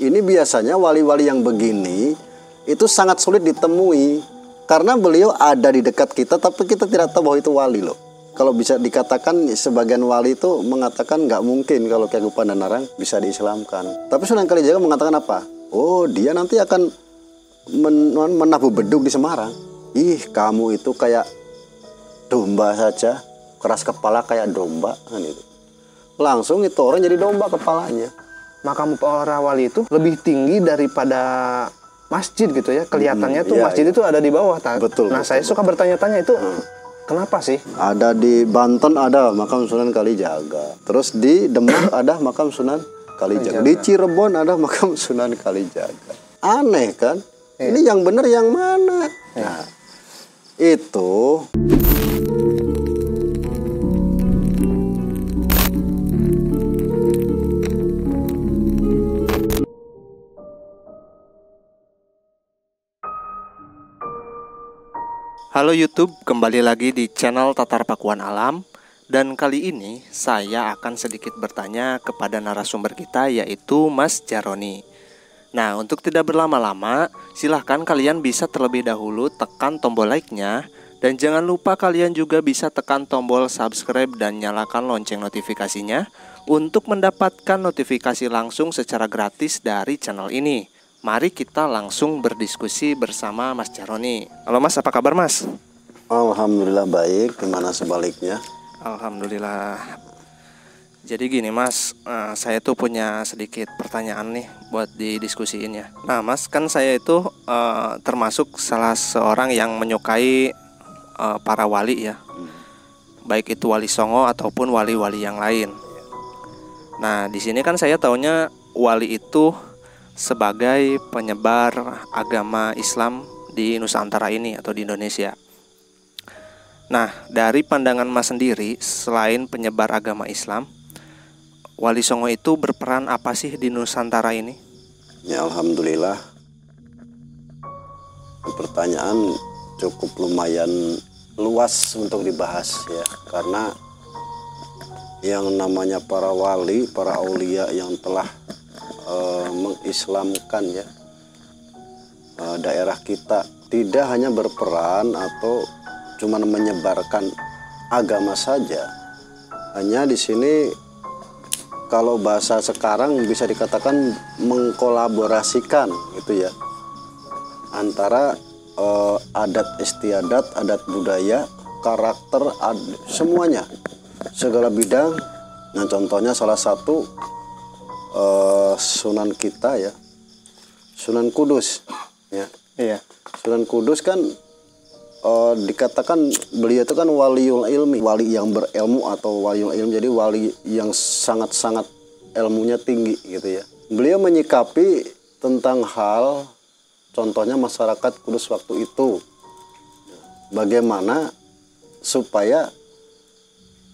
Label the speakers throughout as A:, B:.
A: Ini biasanya wali-wali yang begini itu sangat sulit ditemui karena beliau ada di dekat kita tapi kita tidak tahu bahwa itu wali loh. Kalau bisa dikatakan sebagian wali itu mengatakan nggak mungkin kalau Ki Ageng Pandanarang bisa diislamkan. Tapi Sunan Kalijaga mengatakan apa? Oh dia nanti akan men menabuh beduk di Semarang. Ih kamu itu kayak domba saja, keras kepala kayak domba kan. Langsung itu orang jadi domba kepalanya.
B: Makam para wali itu lebih tinggi daripada masjid gitu ya kelihatannya
A: Hmm,
B: tuh
A: iya,
B: masjid itu ada di bawah.
A: Betul,
B: nah
A: betul,
B: saya suka bertanya-tanya itu kenapa sih
A: Ada di Banten ada makam Sunan Kalijaga. Terus di Demak ada makam Sunan Kalijaga. Di Cirebon ada makam Sunan Kalijaga. Aneh kan? Ini yang benar yang mana? Nah, itu
C: Halo YouTube, kembali lagi di channel Tatar Pakuan Alam. Dan kali ini saya akan sedikit bertanya kepada narasumber kita yaitu Mas Jaroni. Nah untuk tidak berlama-lama silahkan kalian bisa terlebih dahulu tekan tombol like-nya. Dan jangan lupa kalian juga bisa tekan tombol subscribe dan nyalakan lonceng notifikasinya Untuk mendapatkan notifikasi langsung secara gratis dari channel ini Mari kita langsung berdiskusi bersama Mas Jaroni Halo Mas, apa kabar Mas?
A: alhamdulillah baik. Gimana sebaliknya?
C: Alhamdulillah. Jadi gini Mas, eh, saya tuh punya sedikit pertanyaan nih buat didiskusiin ya. Nah Mas, kan saya itu eh, termasuk salah seorang yang menyukai eh, para wali ya, baik itu wali Songo ataupun wali-wali yang lain. Nah di sini kan saya taunya wali itu sebagai penyebar agama Islam di Nusantara ini atau di Indonesia. Nah, dari pandangan Mas sendiri, selain penyebar agama Islam, Wali Songo itu berperan apa sih di Nusantara ini?
A: Ya alhamdulillah. Pertanyaan cukup lumayan luas untuk dibahas ya karena yang namanya para wali, para aulia yang telah eh, mengislamkan ya eh, daerah kita tidak hanya berperan atau cuma menyebarkan agama saja. Hanya di sini kalau bahasa sekarang bisa dikatakan mengkolaborasikan gitu ya antara eh, adat istiadat, adat budaya, karakter, ad- semuanya segala bidang. Nah contohnya salah satu eh, Sunan kita ya, Sunan Kudus ya.
B: iya
A: Sunan Kudus kan eh, dikatakan beliau itu kan waliul ilmi, wali yang berilmu atau waliul ilmi, jadi wali yang sangat-sangat ilmunya tinggi gitu ya. Beliau menyikapi tentang hal contohnya masyarakat Kudus waktu itu. Bagaimana supaya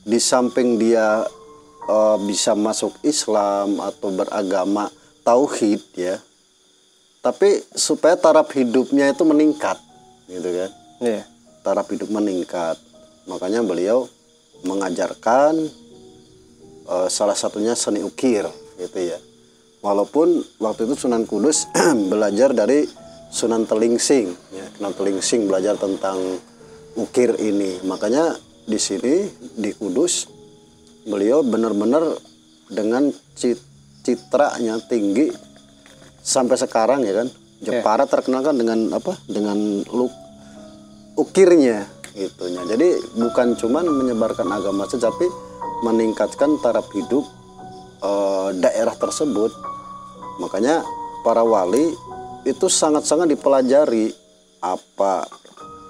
A: di samping dia eh, bisa masuk Islam atau beragama tauhid ya, tapi supaya taraf hidupnya itu meningkat gitu kan?
B: Iya.
A: Taraf hidup meningkat. Makanya beliau mengajarkan eh, salah satunya seni ukir gitu ya. Walaupun waktu itu Sunan Kudus belajar dari Sunan Telingsing ya. Sunan Telingsing belajar tentang ukir ini. Makanya di sini di Kudus beliau benar-benar dengan cit- citranya tinggi sampai sekarang ya kan? Jepara terkenal kan dengan apa? Dengan luk ukirnya gitunya jadi bukan cuman menyebarkan agama saja tapi meningkatkan taraf hidup eh, daerah tersebut. Makanya para wali itu sangat-sangat dipelajari apa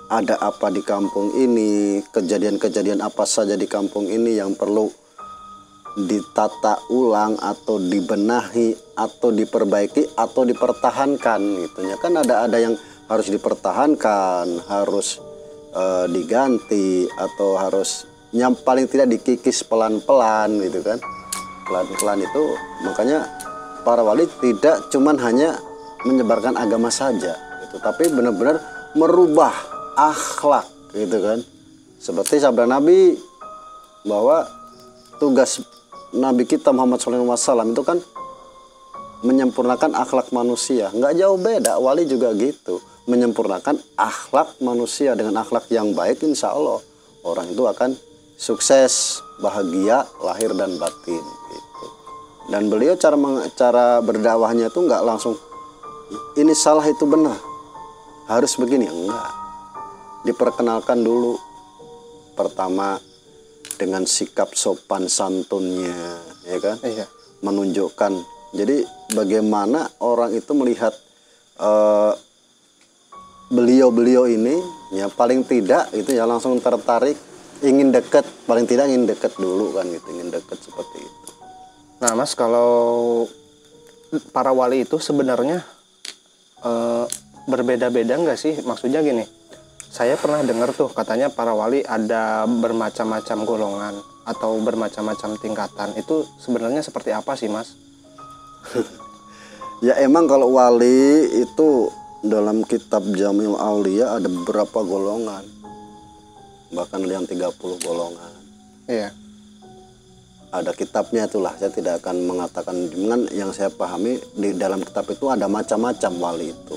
A: ada apa di kampung ini kejadian-kejadian apa saja di kampung ini yang perlu ditata ulang atau dibenahi atau diperbaiki atau dipertahankan gitunya kan ada ada yang harus dipertahankan harus eh, diganti atau harus yang paling tidak dikikis pelan-pelan gitu kan. Pelan-pelan itu makanya para wali tidak cuman hanya menyebarkan agama saja gitu tapi benar-benar merubah akhlak gitu kan. Seperti sabda Nabi bahwa tugas Nabi kita Muhammad SAW itu kan menyempurnakan akhlak manusia. Nggak jauh beda wali juga gitu. Menyempurnakan akhlak manusia dengan akhlak yang baik insya Allah orang itu akan sukses bahagia lahir dan batin gitu. Dan beliau cara cara berdakwahnya tuh nggak langsung ini salah itu benar. Harus begini enggak. Diperkenalkan dulu. Pertama dengan sikap sopan santunnya ya kan
B: Iya.
A: menunjukkan jadi bagaimana orang itu melihat eh, beliau-beliau ini ya paling tidak itu ya langsung tertarik ingin deket paling tidak ingin deket dulu kan gitu ingin deket seperti itu
B: Nah, Mas, kalau para wali itu sebenarnya eh, berbeda-beda nggak sih? Maksudnya gini, saya pernah dengar tuh katanya para wali ada bermacam-macam golongan atau bermacam-macam tingkatan. Itu sebenarnya seperti apa sih, Mas?
A: ya emang kalau wali itu dalam kitab Jamil Aulia ada beberapa golongan bahkan ada yang 30 golongan
B: Iya.
A: ada kitabnya itulah saya tidak akan mengatakan dengan yang saya pahami di dalam kitab itu ada macam-macam wali itu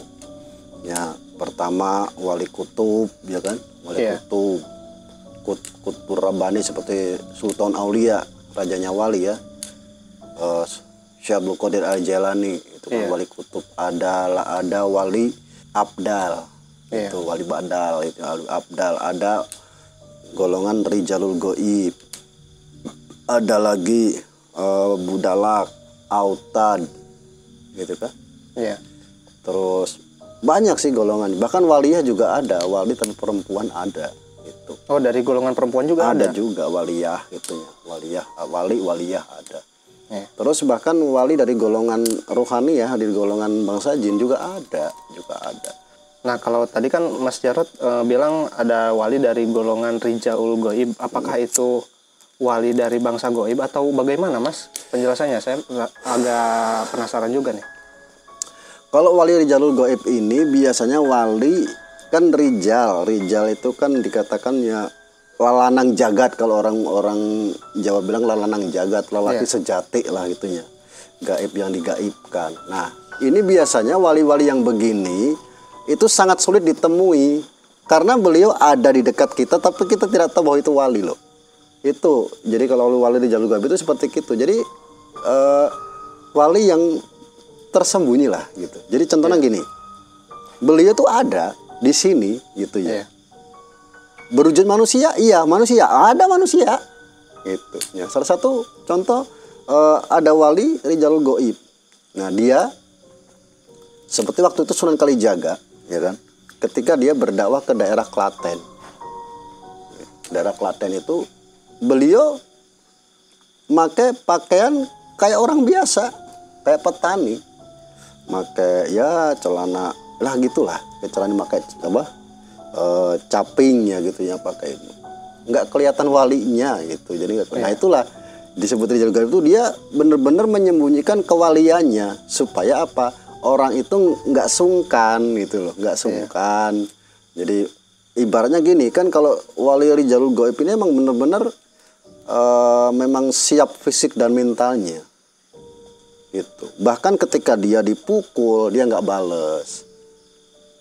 A: ya pertama wali kutub ya kan? Wali
B: Iya.
A: kutub. Kut kutbur rabbani seperti Sultan Aulia rajanya wali ya. Eh, Syekh Abdul Qadir Al Jailani itu kan
B: Iya.
A: wali kutub. Ada ada wali abdal.
B: Iya.
A: itu wali badal itu wali abdal. Ada golongan rijalul goib. Ada lagi eh, budalak autad. Gitu kan?
B: Iya.
A: terus banyak sih golongan bahkan waliyah juga ada wali tapi perempuan ada gitu
B: Oh, dari golongan perempuan juga
A: ada
B: ada.
A: juga waliyah gitu ya waliyah wali waliyah ada
B: Iya.
A: terus bahkan wali dari golongan rohani ya dari golongan bangsa jin juga ada juga ada
B: Nah, kalau tadi kan Mas Jarot eh, bilang ada wali dari golongan Rijaul Goib. Apakah itu wali dari bangsa Goib atau bagaimana, Mas? Penjelasannya saya agak penasaran juga nih.
A: Kalau wali Rijalul Goib ini biasanya wali kan Rijal. Rijal itu kan dikatakan ya lalanang jagat kalau orang-orang Jawa bilang lalanang jagat, lelaki sejati lah gitunya. Gaib yang digaibkan. Nah, ini biasanya wali-wali yang begini itu sangat sulit ditemui karena beliau ada di dekat kita tapi kita tidak tahu bahwa itu wali loh. Itu. Jadi kalau wali Rijalul Goib itu seperti itu. Jadi eh, wali yang tersembunyi lah gitu. Jadi contohnya gini, beliau tuh ada di sini gitu ya.
B: Iya.
A: Berwujud manusia, iya manusia, ada manusia. Gitu. Ya, salah satu contoh eh, ada wali Rijalul Goib. Nah dia seperti waktu itu Sunan Kalijaga, ya kan? Ketika dia berdakwah ke daerah Klaten, daerah Klaten itu beliau pakai pakaian kayak orang biasa, kayak petani, pakai ya celana lah gitulah, kayak celana pakai apa eh, capingnya gitu ya pakai itu, nggak kelihatan walinya gitu, jadi nggak kelihatan. Nah itulah disebut Rijal Gaib itu dia bener-bener menyembunyikan kewaliannya. Supaya apa? Orang itu nggak sungkan gitu loh, nggak sungkan. Jadi ibaratnya gini kan kalau wali Rijalul Gaib ini emang bener-bener eh, memang siap fisik dan mentalnya gitu. Bahkan ketika dia dipukul dia nggak bales.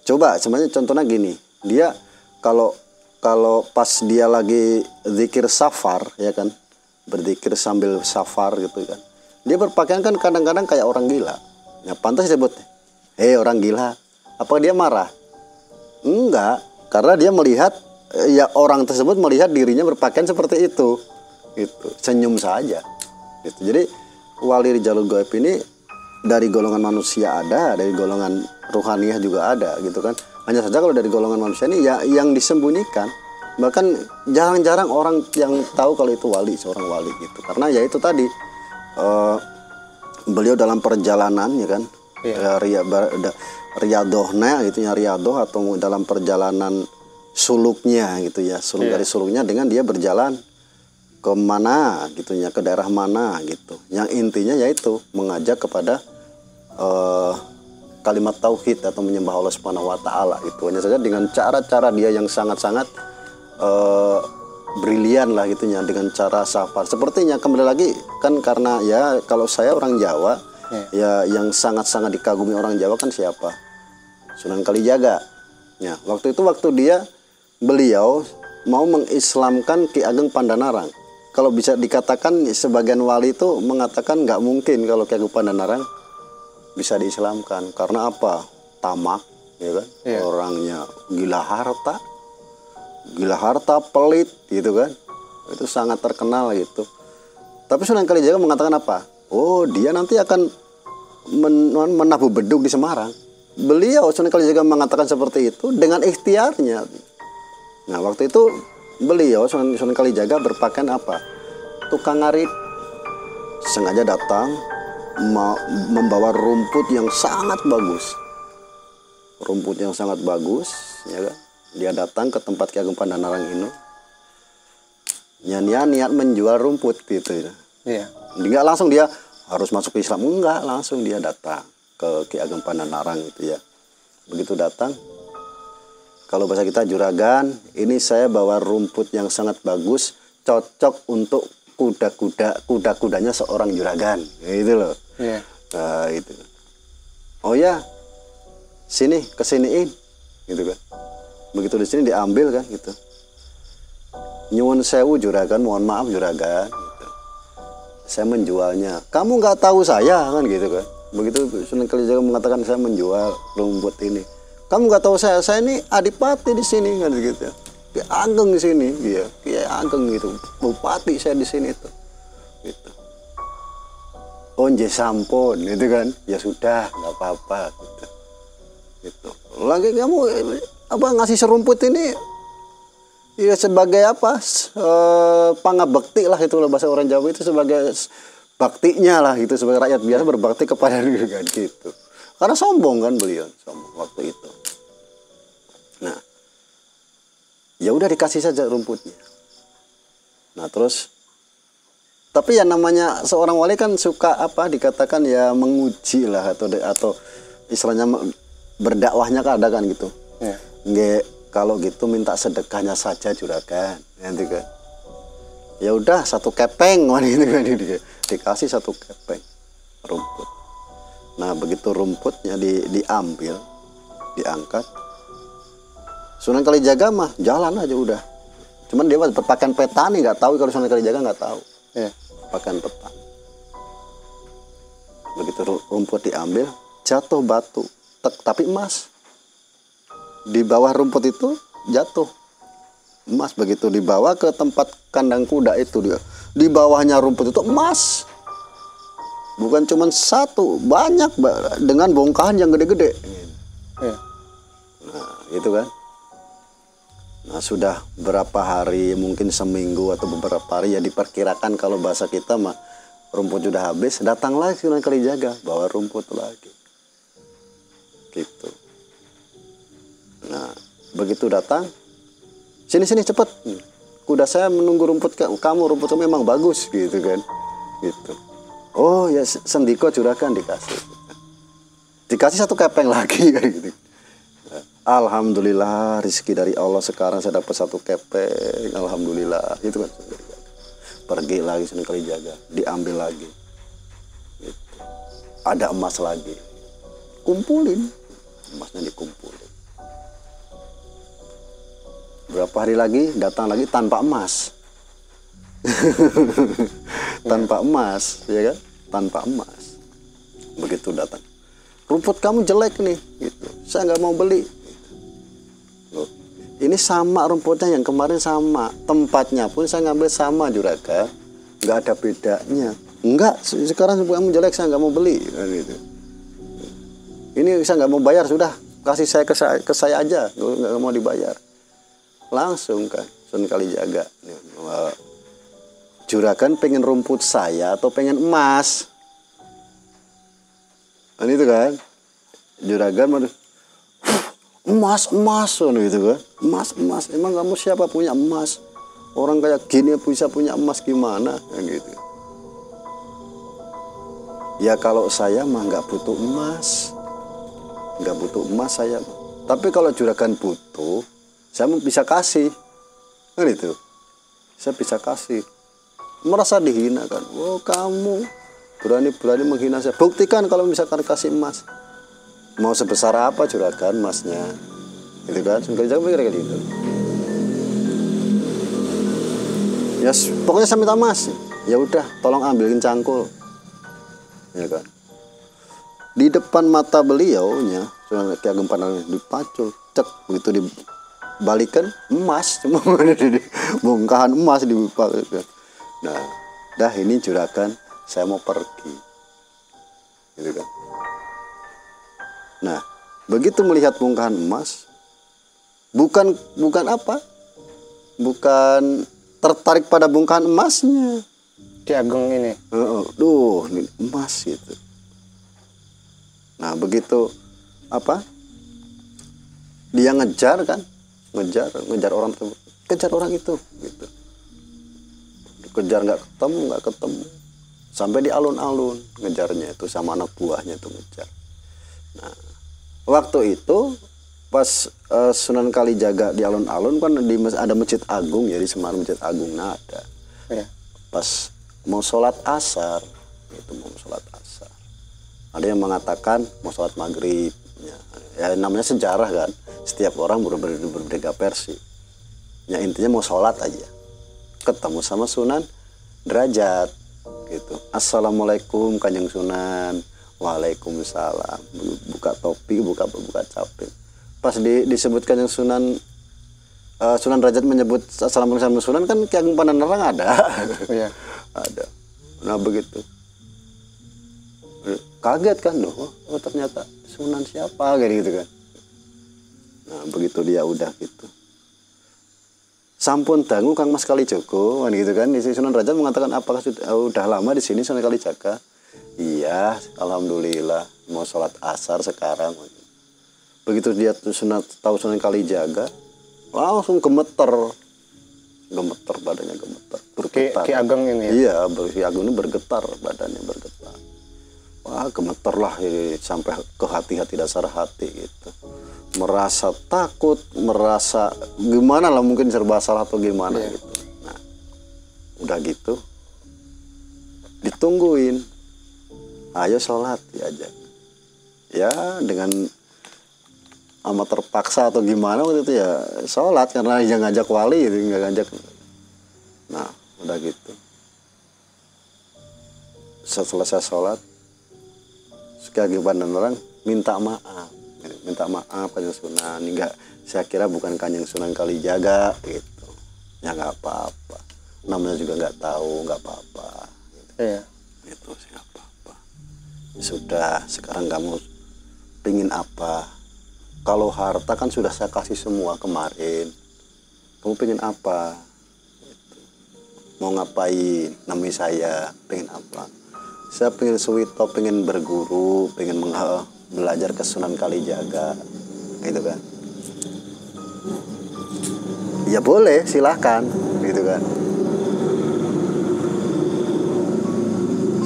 A: Coba sebenarnya contohnya gini. Dia kalau kalau pas dia lagi zikir safar ya kan? Berzikir sambil safar gitu kan. Dia berpakaian kan kadang-kadang kayak orang gila. Ya pantas disebut hei orang gila apa dia marah? Enggak karena dia melihat ya orang tersebut melihat dirinya berpakaian seperti itu. Gitu. Senyum saja. Gitu. Jadi wali Rijalul Gaib ini dari golongan manusia ada dari golongan ruhaniah juga ada gitu kan. Hanya saja kalau dari golongan manusia ini ya yang disembunyikan. Bahkan jarang-jarang orang yang tahu kalau itu wali seorang wali gitu. Karena ya itu tadi eh, beliau dalam perjalanan ya kan. Eh, ria, riadohnya gitu ya riadoh atau dalam perjalanan suluknya gitu ya. Suluk
B: Iya.
A: dari suluknya dengan dia berjalan ke mana gitu ya ke daerah mana gitu yang intinya yaitu mengajak kepada eh, kalimat tauhid atau menyembah Allah Subhanahu wa taala itu hanya saja dengan cara-cara dia yang sangat-sangat eh, brilian lah gitu ya dengan cara safar sepertinya kembali lagi kan karena ya kalau saya orang Jawa Ya yang sangat-sangat dikagumi orang Jawa kan siapa? Sunan Kalijaga. Ya, waktu itu waktu dia beliau mau mengislamkan Ki Ageng Pandanarang. Kalau bisa dikatakan sebagian wali itu mengatakan nggak mungkin kalau Ki Ageng Pandanarang bisa diislamkan karena apa? Tamak, ya kan?
B: Iya.
A: Orangnya gila harta, gila harta, pelit, gitu kan? Itu sangat terkenal gitu. Tapi Sunan Kalijaga mengatakan apa? Oh, dia nanti akan men- menabuh beduk di Semarang. Beliau Sunan Kalijaga mengatakan seperti itu dengan ikhtiarnya. Nah, waktu itu beliau Sunan, Sunan Kalijaga berpakaian apa? Tukang ngarit. Sengaja datang membawa rumput yang sangat bagus. Rumput yang sangat bagus, ya kan? Dia datang ke tempat Ki Ageng Pandanarang ini. Nyanyian niat menjual rumput gitu. ya.
B: Iya.
A: Enggak langsung dia harus masuk ke Islam enggak langsung dia datang ke Ki Ageng Pandanarang itu ya begitu datang kalau bahasa kita juragan ini saya bawa rumput yang sangat bagus cocok untuk kuda-kuda kuda-kudanya seorang juragan. Itu loh.
B: Iya.
A: nah, itu. Oh ya sini kesiniin gitu kan. Begitu di sini diambil kan gitu. Nyuwun sewu juragan mohon maaf juragan gitu. saya menjualnya. Kamu nggak tahu saya kan gitu kan. Begitu Sunan Kalijaga mengatakan saya menjual rumput ini kamu nggak tahu saya saya ini adipati di sini kan gitu. Ki Ageng di sini iya Ki Ageng gitu. Bupati saya di sini tuh gitu. Oh nje sampun itu kan. Ya sudah nggak apa-apa gitu. Gitu. Lagi kamu apa ngasih serumput ini ya sebagai apa eh, pangabekti lah itu bahasa orang Jawa itu sebagai baktinya lah itu sebagai rakyat biasa berbakti kepada dia kan gitu. Karena sombong kan beliau sombong waktu itu nah ya udah dikasih saja rumputnya. Nah terus tapi yang namanya seorang wali kan suka apa dikatakan ya menguji lah atau atau istilahnya berdakwahnya kan ada kan gitu.
B: Iya.
A: nggak kalau gitu minta sedekahnya saja juragan nanti kan. Ya udah satu kepeng gitu kan di- dikasih satu kepeng rumput. Nah begitu rumputnya di, diambil diangkat Sunan Kalijaga mah jalan aja udah. Cuman dia berpakaian petani nggak tahu. Kalau Sunan Kalijaga nggak tahu. Pakaian petani. Begitu ru- rumput diambil jatuh batu. Tek- tapi emas. Di bawah rumput itu jatuh. Emas begitu dibawa ke tempat kandang kuda itu dia. Di bawahnya rumput itu emas. Bukan cuma satu banyak Ba- dengan bongkahan yang gede-gede.
B: Iya.
A: nah itu kan nah sudah berapa hari mungkin seminggu atau beberapa hari ya diperkirakan kalau bahasa kita mah rumput sudah habis datang lagi Sunan Kalijaga bawa rumput lagi. Gitu. Nah begitu datang sini sini cepet. Kuda saya menunggu rumput ka- kamu rumput kamu memang bagus gitu kan. Gitu. Oh ya se- sendiko juragan dikasih. Dikasih satu kepeng lagi kan gitu Alhamdulillah rezeki dari Allah sekarang saya dapat satu kepeng. Alhamdulillah. Itu kan. Pergi lagi Sunan Kalijaga diambil lagi. Gitu. ada emas lagi. Kumpulin. Emasnya dikumpulin. Berapa hari lagi datang lagi tanpa emas? Tanpa emas ya kan? Tanpa emas. Begitu datang. Rumput kamu jelek nih. Gitu. Saya nggak mau beli ini sama rumputnya yang kemarin sama. Tempatnya pun saya ngambil sama juraga. Nggak ada bedanya. Enggak se- sekarang kamu jelek saya nggak mau beli kan gitu. Ini saya nggak mau bayar sudah. Kasih saya ke saya, ke saya aja nggak mau dibayar. Langsung kan Sun Kalijaga Wah, juragan pengen rumput saya atau pengen emas? Kan itu kan? Juragan emas emas gitu kan. Emas emas. Emang kamu siapa? Punya emas. Orang kayak gini bisa punya emas gimana? Kan gitu. Ya kalau saya mah nggak butuh emas. Nggak butuh emas saya. Tapi kalau juragan butuh saya bisa kasih. Kan itu saya bisa kasih. Merasa dihina kan. Oh kamu berani-berani menghina saya. Buktikan kalau misalkan kasih emas mau sebesar apa juragan emasnya gitu kan? Sunan Kalijaga pikir kayak gitu. Ya pokoknya saya minta emas ya udah tolong ambilin cangkul. Ya kan? Di depan mata beliaunya Sunan Ki Ageng Pandangan dipacul cek begitu dibalikan emas. Cuma bongkahan emas di nah dah ini juragan saya mau pergi. Gitu kan nah begitu melihat bongkahan emas bukan bukan apa? Bukan tertarik pada bongkahan emasnya.
B: Ki Ageng ini.
A: Heeh, duh ini emas gitu. Nah begitu apa? Dia ngejar kan? Ngejar ngejar orang tersebut. Kejar orang itu gitu. Kejar nggak ketemu nggak ketemu. Sampai di alun-alun ngejarnya itu sama anak buahnya itu ngejar. Nah waktu itu pas eh, Sunan Kalijaga di alun-alun kan di ada masjid agung ya di Semarang masjid agung nah ada.
B: Ya
A: pas mau sholat asar itu mau sholat asar. Ada yang mengatakan mau sholat maghrib ya, ya namanya sejarah kan. Setiap orang ber- ber- berbeda versi ya intinya mau sholat aja. Ketemu sama Sunan derajat gitu. Assalamualaikum kanjeng Sunan waalaikumsalam. Buka topi buka buka capek pas di, disebut kanjeng Sunan eh, Sunan derajat menyebut assalamualaikum Sunan kan Ki Ageng Pandanarang ada.
B: Iya.
A: ada. Nah begitu. Kaget kan loh oh ternyata Sunan siapa? Kayak gitu kan. Nah begitu dia udah gitu. Sampun dangu Kang Mas Kalijogo kan gitu kan. Di sini Sunan Derajat mengatakan apakah sudah oh, udah lama di sini Sunan Kalijaga iya alhamdulillah mau sholat asar sekarang begitu dia tuh Sunan tahu Sunan Kalijaga langsung gemeter gemeter badannya gemeter
B: Ki,
A: bergetar
B: Ki Ageng ini ya
A: Iya, ber- si Agung ini bergetar, badannya bergetar. Wah, gemeter lah ini, sampai ke hati-hati dasar hati gitu. Merasa takut, merasa gimana lah mungkin serba salah atau gimana
B: Iya.
A: gitu. Nah, udah gitu ditungguin. Ayo sholat diajak. Ya dengan amat terpaksa atau gimana waktu itu ya sholat karena yang ngajak wali gitu, nggak ngajak Nah, udah gitu. Setelah saya sholat, sekali dan orang minta maaf, minta maaf kanjeng Sunan. Enggak, saya kira bukan kanjeng Sunan Kalijaga gitu. Ya nggak apa-apa. Namanya juga nggak tahu, nggak apa-apa.
B: iya
A: Gitu, sih nggak apa-apa. Sudah, sekarang kamu pingin apa? Kalau harta kan sudah saya kasih semua kemarin. Kamu pengen apa? mau ngapain namanya saya pengen apa saya pengen suwito pengen berguru pengen belajar ke Sunan Kalijaga gitu kan ya boleh silahkan gitu kan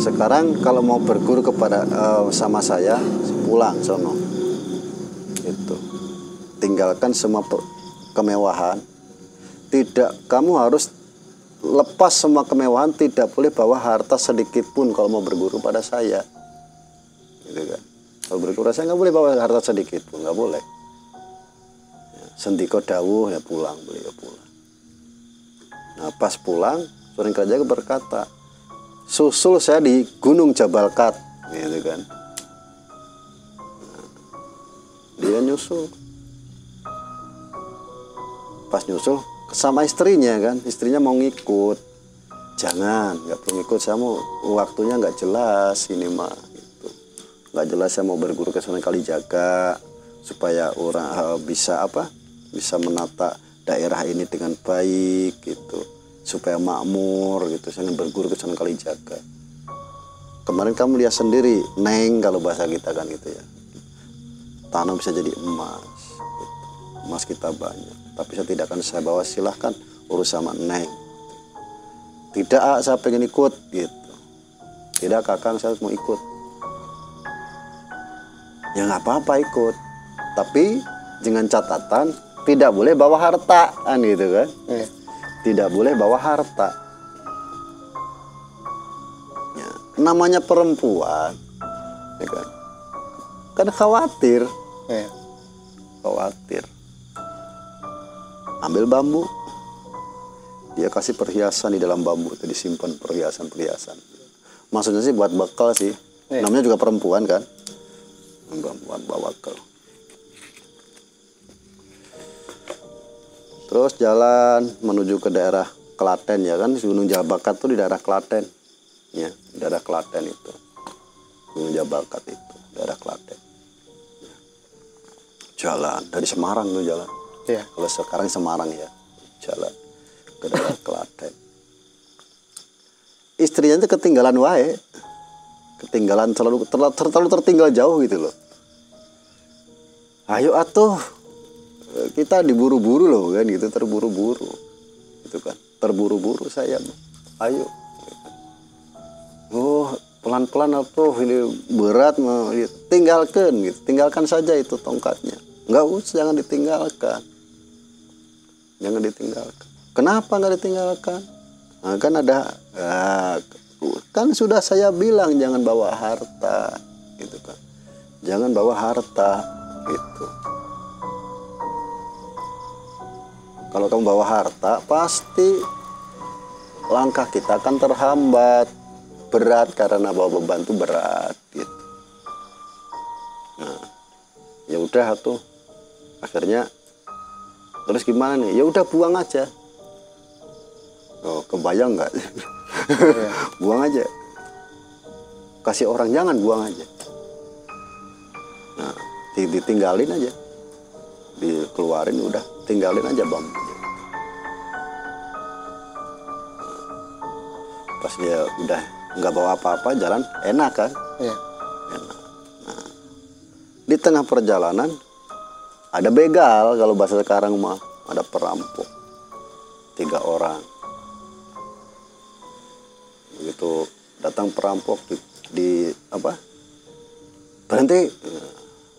A: sekarang kalau mau berguru kepada eh, sama saya pulang sono. Itu tinggalkan semua kemewahan. Tidak kamu harus lepas semua kemewahan tidak boleh bawa harta sedikit pun kalau mau berguru pada saya. Gitu kan? Kalau berguru saya nggak boleh bawa harta sedikit pun nggak boleh. Ya, sendiko dawuh ya pulang beliau pulang. Nah pas pulang Sunan Kalijaga berkata susul saya di Gunung Jabal Kat gitu kan. Dia nyusul. Pas nyusul sama istrinya kan. Istrinya mau ngikut. Jangan nggak perlu ngikut. Saya mau waktunya nggak jelas ini mah gitu. Nggak jelas saya mau berguru ke Sunan Kalijaga supaya orang eh, bisa apa? Bisa menata daerah ini dengan baik gitu supaya makmur gitu ingin berguru ke Sunan Kalijaga. Kemarin kamu lihat sendiri neng kalau bahasa kita kan gitu ya. Tanah bisa jadi emas gitu. emas kita banyak. Tapi saya tidak akan saya bawa silahkan urus sama neng. Tidak ah, saya pengen ikut gitu. Tidak kakang saya mau ikut. Ya nggak apa-apa ikut. Tapi dengan catatan tidak boleh bawa harta kan gitu kan.
B: Iya
A: tidak boleh bawa harta. Ya. namanya perempuan ya kan kan khawatir
B: Iya.
A: khawatir ambil bambu dia kasih perhiasan di dalam bambu itu disimpan perhiasan perhiasan maksudnya sih buat bekal sih
B: Iya.
A: namanya juga perempuan kan perempuan bawa bekal terus jalan menuju ke daerah Klaten ya kan? Gunung Jabakat tuh di daerah Klaten. Ya di daerah Klaten itu. Gunung Jabakat itu daerah Klaten. Jalan dari Semarang tuh jalan.
B: Iya.
A: kalau sekarang Semarang ya jalan ke daerah Klaten. Istrinya itu ketinggalan wae. Ketinggalan terlalu terlalu, terlalu tertinggal jauh gitu loh. Ayo atuh kita diburu-buru loh kan gitu terburu-buru itu kan. Terburu-buru saya ayo oh pelan-pelan atuh ini berat mau tinggalkan gitu. Tinggalkan saja itu tongkatnya. Nggak usah jangan ditinggalkan. Jangan ditinggalkan. Kenapa nggak ditinggalkan? Nah, kan ada ah, kan sudah saya bilang jangan bawa harta gitu kan. Jangan bawa harta gitu kalau kamu bawa harta pasti langkah kita akan terhambat. Berat karena bawa beban itu berat gitu. Nah ya udah tuh. Akhirnya terus gimana nih? Ya udah buang aja. Oh kebayang nggak? Buang aja. Kasih orang jangan buang aja. Nah di- ditinggalin aja dikeluarin udah tinggalin aja bam pas dia udah nggak bawa apa-apa jalan enak kan?
B: Iya.
A: enak. Nah, di tengah perjalanan ada begal kalau bahasa sekarang mah. Ada perampok. Tiga orang. Begitu datang perampok di, di apa? Berhenti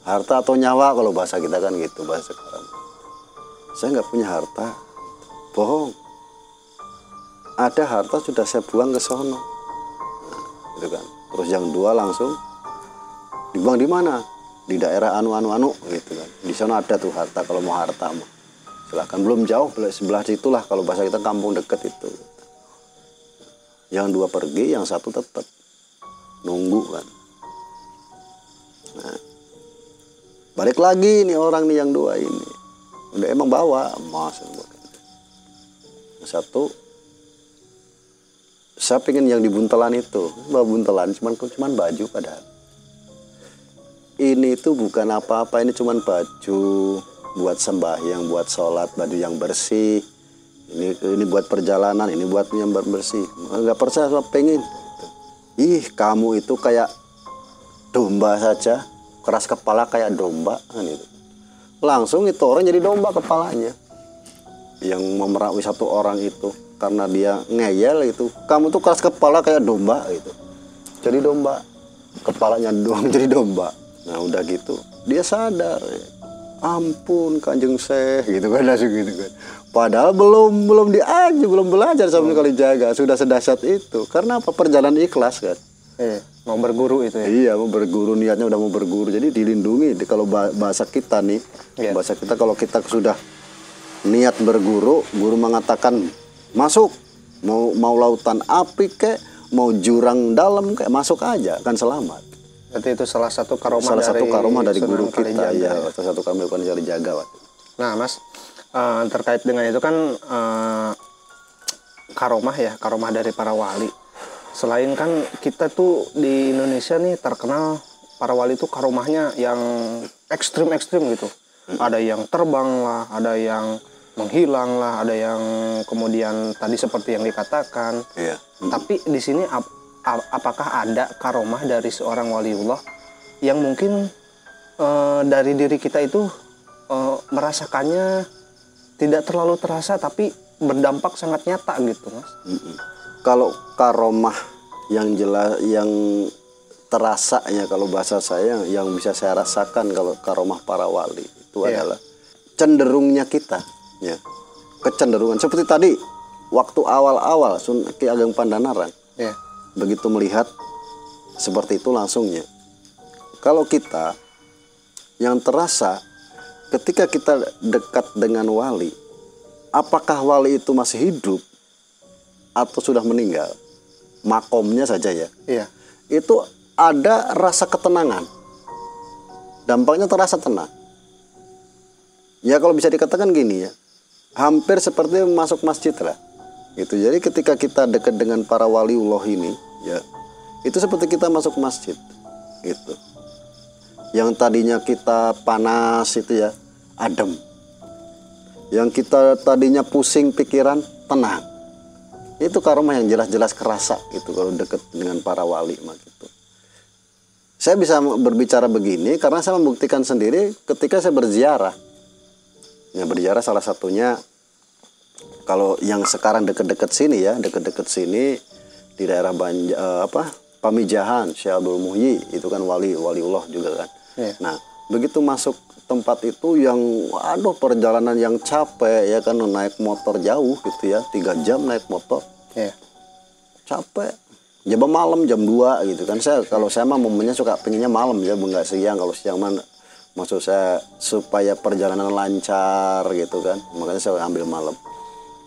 A: harta atau nyawa kalau bahasa kita kan gitu bahasa sekarang. Saya nggak punya harta. Bohong. Ada harta sudah saya buang ke sono. Nah, gitu kan. Terus yang dua langsung dibuang di mana? Di daerah anu anu anu gitu kan. Di sana ada tuh harta kalau mau harta mah. Silahkan. Belum jauh sebelah situlah kalau bahasa kita kampung deket itu. Yang dua pergi yang satu tetap nunggu kan balik lagi nih orang nih yang dua ini. Udah emang bawa mas. Yang satu saya pengen yang di buntelan itu. Bawa buntelan cuman cuman baju padahal. Ini tuh bukan apa-apa ini cuman baju buat sembahyang buat sholat baju yang bersih. Ini ini buat perjalanan ini buat yang bersih. Nggak percaya pengen. Ih kamu itu kayak domba saja keras kepala kayak domba kan itu langsung itu orang jadi domba kepalanya. Yang memerangi satu orang itu karena dia ngeyel itu kamu tuh keras kepala kayak domba gitu. Jadi domba. Kepalanya doang jadi domba. Nah udah gitu. Dia sadar ampun kanjeng seh gitu kan langsung gitu kan. Padahal belum belum diajar belum belajar sama sekali jaga. Sudah sedasat itu. Karena apa? Perjalanan ikhlas kan
B: Iya. Mau berguru itu ya.
A: Iya, mau berguru niatnya udah mau berguru. Jadi dilindungi. Di- Kalau ba- bahasa kita nih,
B: Iya.
A: bahasa kita kalau kita sudah niat berguru, guru mengatakan masuk. Mau mau lautan api kek, mau jurang dalam kek, masuk aja kan selamat.
B: Berarti itu salah satu karomah
A: Salah satu
B: dari
A: karomah dari
B: Sunan
A: guru kita
B: Kalijaga
A: ya,
B: ya.
A: salah satu kami bukan dari jaga. Pak.
B: Nah, Mas, eh, terkait dengan itu kan eh, karomah ya, karomah dari para wali. Selain kan kita tuh di Indonesia nih terkenal para wali itu karomahnya yang ekstrim-ekstrim gitu. Ada yang terbang lah, ada yang menghilang lah, ada yang kemudian tadi seperti yang dikatakan.
A: Iya.
B: Tapi di sini ap- ap- apakah ada karomah dari seorang waliullah yang mungkin eh, dari diri kita itu eh, merasakannya tidak terlalu terasa tapi berdampak sangat nyata gitu, Mas?
A: Mm-mm. Kalau karomah yang jelas yang terasa ya kalau bahasa saya yang bisa saya rasakan kalau karomah para wali itu
B: Iya.
A: adalah cenderungnya kita ya kecenderungan seperti tadi waktu awal-awal Sun Ki Ageng Pandanaran
B: Ya.
A: begitu melihat seperti itu langsungnya. Kalau kita yang terasa ketika kita dekat dengan wali, apakah wali itu masih hidup atau sudah meninggal? Makomnya saja ya.
B: Iya.
A: Itu ada rasa ketenangan. Dampaknya terasa tenang. Ya kalau bisa dikatakan gini ya, hampir seperti masuk masjid lah. Gitu. Jadi ketika kita dekat dengan para waliullah ini, ya itu seperti kita masuk masjid. Gitu. Yang tadinya kita panas itu ya, adem. Yang kita tadinya pusing pikiran, tenang. Itu karomah yang jelas-jelas kerasa gitu kalau dekat dengan para wali mah gitu. Saya bisa berbicara begini karena saya membuktikan sendiri ketika saya berziarah Ya berziarah salah satunya kalau yang sekarang deket-deket sini ya, deket-deket sini di daerah Banja, eh, apa Pamijahan Syekh Abdul Muhyi itu kan wali waliullah juga kan.
B: Iya.
A: Nah, begitu masuk tempat itu yang aduh perjalanan yang capek ya kan naik motor jauh gitu ya, tiga jam naik motor.
B: Iya.
A: capek. Jam malam jam 2 gitu kan. Saya kalau saya mah momennya suka pengennya malam ya nggak siang. Kalau siang mah maksud saya supaya perjalanan lancar gitu kan. Makanya saya ambil malam.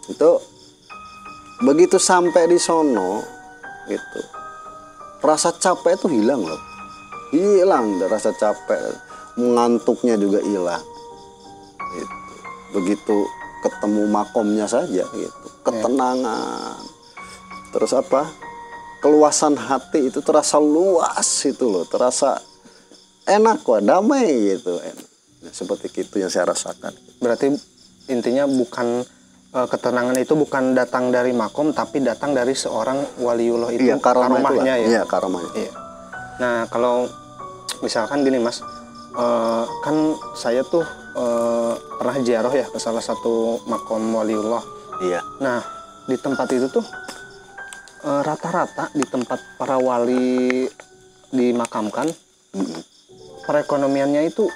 A: Itu begitu sampai di sono gitu rasa capek itu hilang loh. Hilang rasa capek mengantuknya juga hilang gitu. begitu ketemu makomnya saja gitu. Ketenangan. Terus apa? Keluasan hati itu terasa luas itu loh. Terasa enak kok damai gitu. Enak. Nah, seperti itu yang saya rasakan.
B: Berarti intinya bukan eh, ketenangan itu bukan datang dari makom tapi datang dari seorang waliullah itu
A: iya
B: karomahnya ya.
A: iya karomahnya.
B: Iya. Nah kalau misalkan gini mas, eh, kan saya tuh eh, pernah ziarah ya ke salah satu makom waliullah.
A: iya
B: Nah di tempat itu tuh eh, rata-rata di tempat para wali dimakamkan
A: Mm-mm.
B: perekonomiannya itu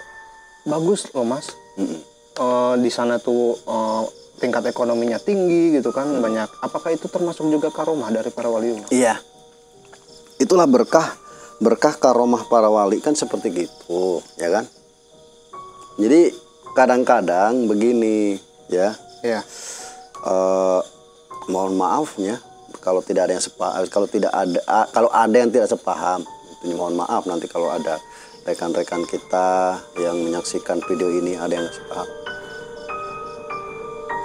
B: bagus loh mas.
A: Mm-mm.
B: Eh, di sana tuh eh, tingkat ekonominya tinggi gitu kan banyak. Apakah itu termasuk juga karomah dari para waliullah?
A: iya itulah berkah berkah karomah para wali kan seperti gitu ya kan? Jadi kadang-kadang begini ya.
B: Iya.
A: eh, mohon maafnya kalau tidak ada yang sepaham kalau tidak ada kalau ada yang tidak sepaham itu mohon maaf nanti kalau ada rekan-rekan kita yang menyaksikan video ini ada yang sepaham.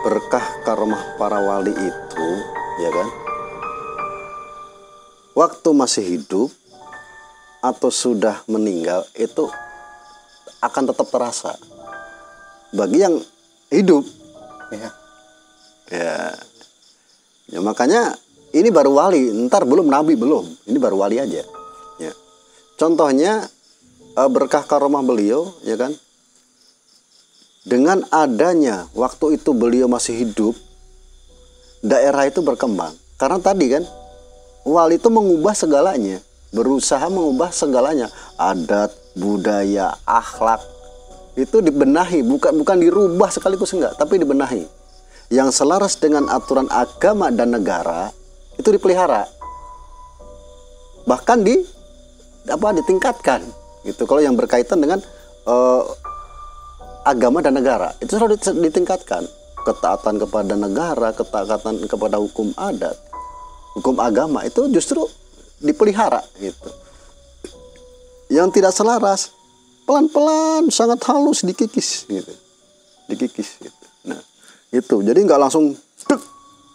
A: Berkah karomah para wali itu ya kan? Waktu masih hidup atau sudah meninggal itu akan tetap terasa bagi yang hidup
B: Iya.
A: Ya. Ya makanya ini baru wali, ntar belum nabi belum. Ini baru wali aja. Ya. Contohnya eh, berkah karomah beliau, ya kan? Dengan adanya waktu itu beliau masih hidup, daerah itu berkembang. Karena tadi kan wali itu mengubah segalanya, berusaha mengubah segalanya, adat, budaya, akhlak, itu dibenahi. Bukan bukan dirubah sekaligus enggak tapi dibenahi. Yang selaras dengan aturan agama dan negara itu dipelihara. Bahkan di apa ditingkatkan. Gitu. Kalau yang berkaitan dengan eh, agama dan negara itu selalu dit- ditingkatkan. Ketaatan kepada negara ketaatan kepada hukum adat hukum agama itu justru dipelihara gitu. Yang tidak selaras pelan-pelan sangat halus dikikis gitu. Dikikis gitu. Nah itu. Jadi nggak langsung dek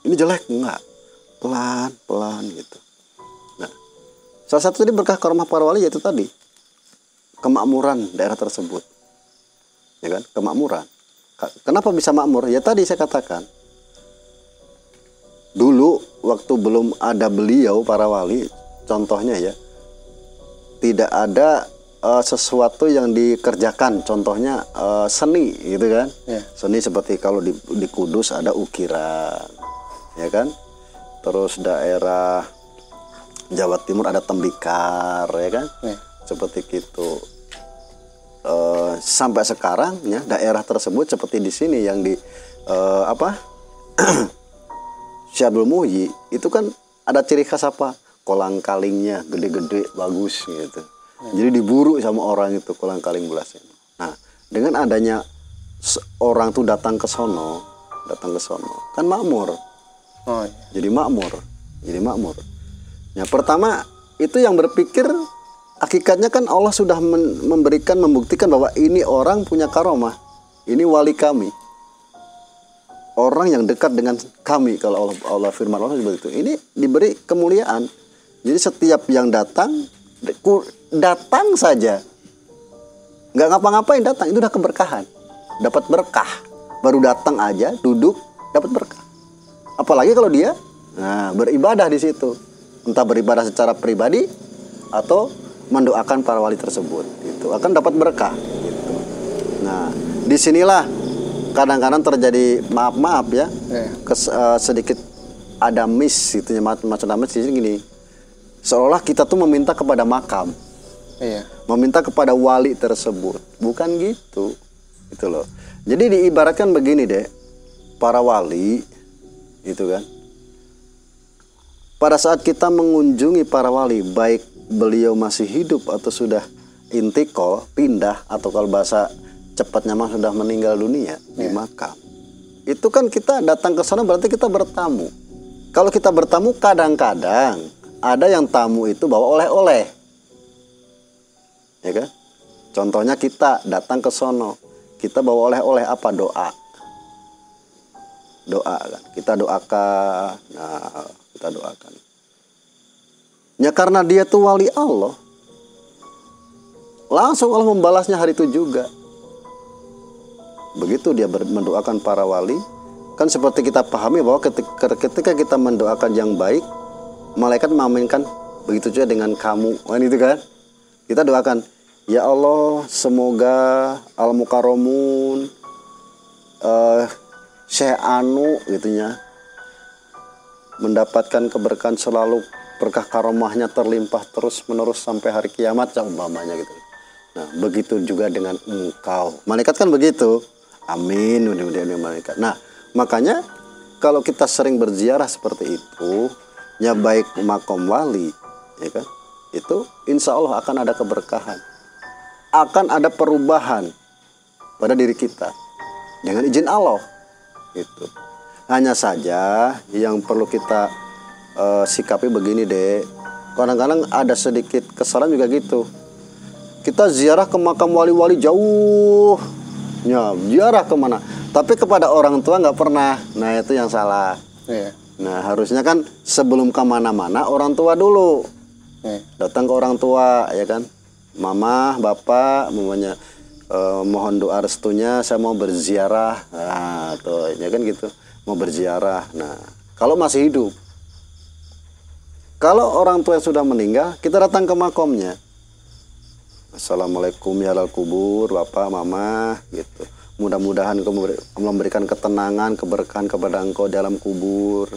A: ini jelek. Nggak. Pelan pelan gitu. Nah salah satu tadi berkah karomah para wali yaitu tadi kemakmuran daerah tersebut. Ya kan? Kemakmuran. Kenapa bisa makmur? Ya tadi saya katakan dulu waktu belum ada beliau para wali contohnya ya. Tidak ada eh, sesuatu yang dikerjakan. Contohnya eh, seni gitu kan?
B: Ya.
A: seni seperti kalau di, di Kudus ada ukiran ya kan? Terus daerah Jawa Timur ada tembikar ya kan?
B: Ya.
A: seperti itu Eh, sampai sekarang ya daerah tersebut seperti di sini yang di eh, apa? Syabul Muhyi itu kan ada ciri khas apa kolang kalingnya gede-gede bagus gitu. Jadi diburu sama orang itu kolang kaling belas ini. Nah dengan adanya orang tuh datang ke sono datang ke sono kan makmur.
B: Oh iya.
A: jadi makmur jadi makmur. Ya pertama itu yang berpikir hakikatnya kan Allah sudah memberikan membuktikan bahwa ini orang punya karomah ini wali kami. Orang yang dekat dengan kami kalau Allah, Allah firman Allah seperti itu. Ini diberi kemuliaan jadi setiap yang datang datang saja. Nggak ngapa-ngapain datang itu udah keberkahan. Dapat berkah. Baru datang aja duduk dapat berkah. Apalagi kalau dia nah, beribadah di situ. Entah beribadah secara pribadi atau mendoakan para wali tersebut itu akan dapat berkah gitu. nah di sinilah kadang-kadang terjadi maaf maaf ya
B: Iya.
A: kes- eh, sedikit ada miss gitu ya maksud maksud miss di sini gini seolah kita tuh meminta kepada makam.
B: Iya.
A: Meminta kepada wali tersebut. Bukan gitu. Itu loh. Jadi diibaratkan begini deh para wali itu kan. Pada saat kita mengunjungi para wali baik beliau masih hidup atau sudah intikal pindah atau kalau bahasa cepatnya mah sudah meninggal dunia di makam. Itu kan kita datang ke sana berarti kita bertamu. Kalau kita bertamu kadang-kadang ada yang tamu itu bawa oleh-oleh. Ya kan? Contohnya kita datang ke sono kita bawa oleh-oleh apa? Doa. Doa kan? Kita doakan. Nah kita doakan. Ya karena dia tuh wali Allah. Langsung Allah membalasnya hari itu juga. Begitu dia mendoakan para wali. Kan seperti kita pahami bahwa ketika kita mendoakan yang baik malaikat mengaminkan begitu juga dengan kamu. Kan itu kan? Kita doakan. Ya Allah semoga al mukaromun eh Syekh Anu gitunya mendapatkan keberkahan selalu berkah karomahnya terlimpah terus menerus sampai hari kiamat ya umpamanya gitu. Nah begitu juga dengan engkau. Malaikat kan begitu. Amin. Mudah-mudahan malaikat. Nah makanya kalau kita sering berziarah seperti itu ya baik makom wali ya kan? Itu insya Allah akan ada keberkahan. Akan ada perubahan pada diri kita dengan izin Allah gitu. Hanya saja yang perlu kita eh, sikapi begini deh kadang-kadang ada sedikit kesalahan juga gitu. Kita ziarah ke makam wali-wali jauh. Ya ziarah ke mana? Tapi kepada orang tua nggak pernah. Nah itu yang salah.
B: Iya
A: nah harusnya kan sebelum ke mana-mana orang tua dulu.
B: Iya
A: datang ke orang tua ya kan? Mama bapak mamanya eh, mohon doa restunya saya mau berziarah. Nah tuh ya kan gitu. Mau berziarah. Nah kalau masih hidup kalau orang tua yang sudah meninggal kita datang ke makomnya. Assalamualaikum ya kubur bapak mama gitu mudah-mudahan engkau memberi- memberikan ketenangan keberkahan kepada engkau dalam kubur.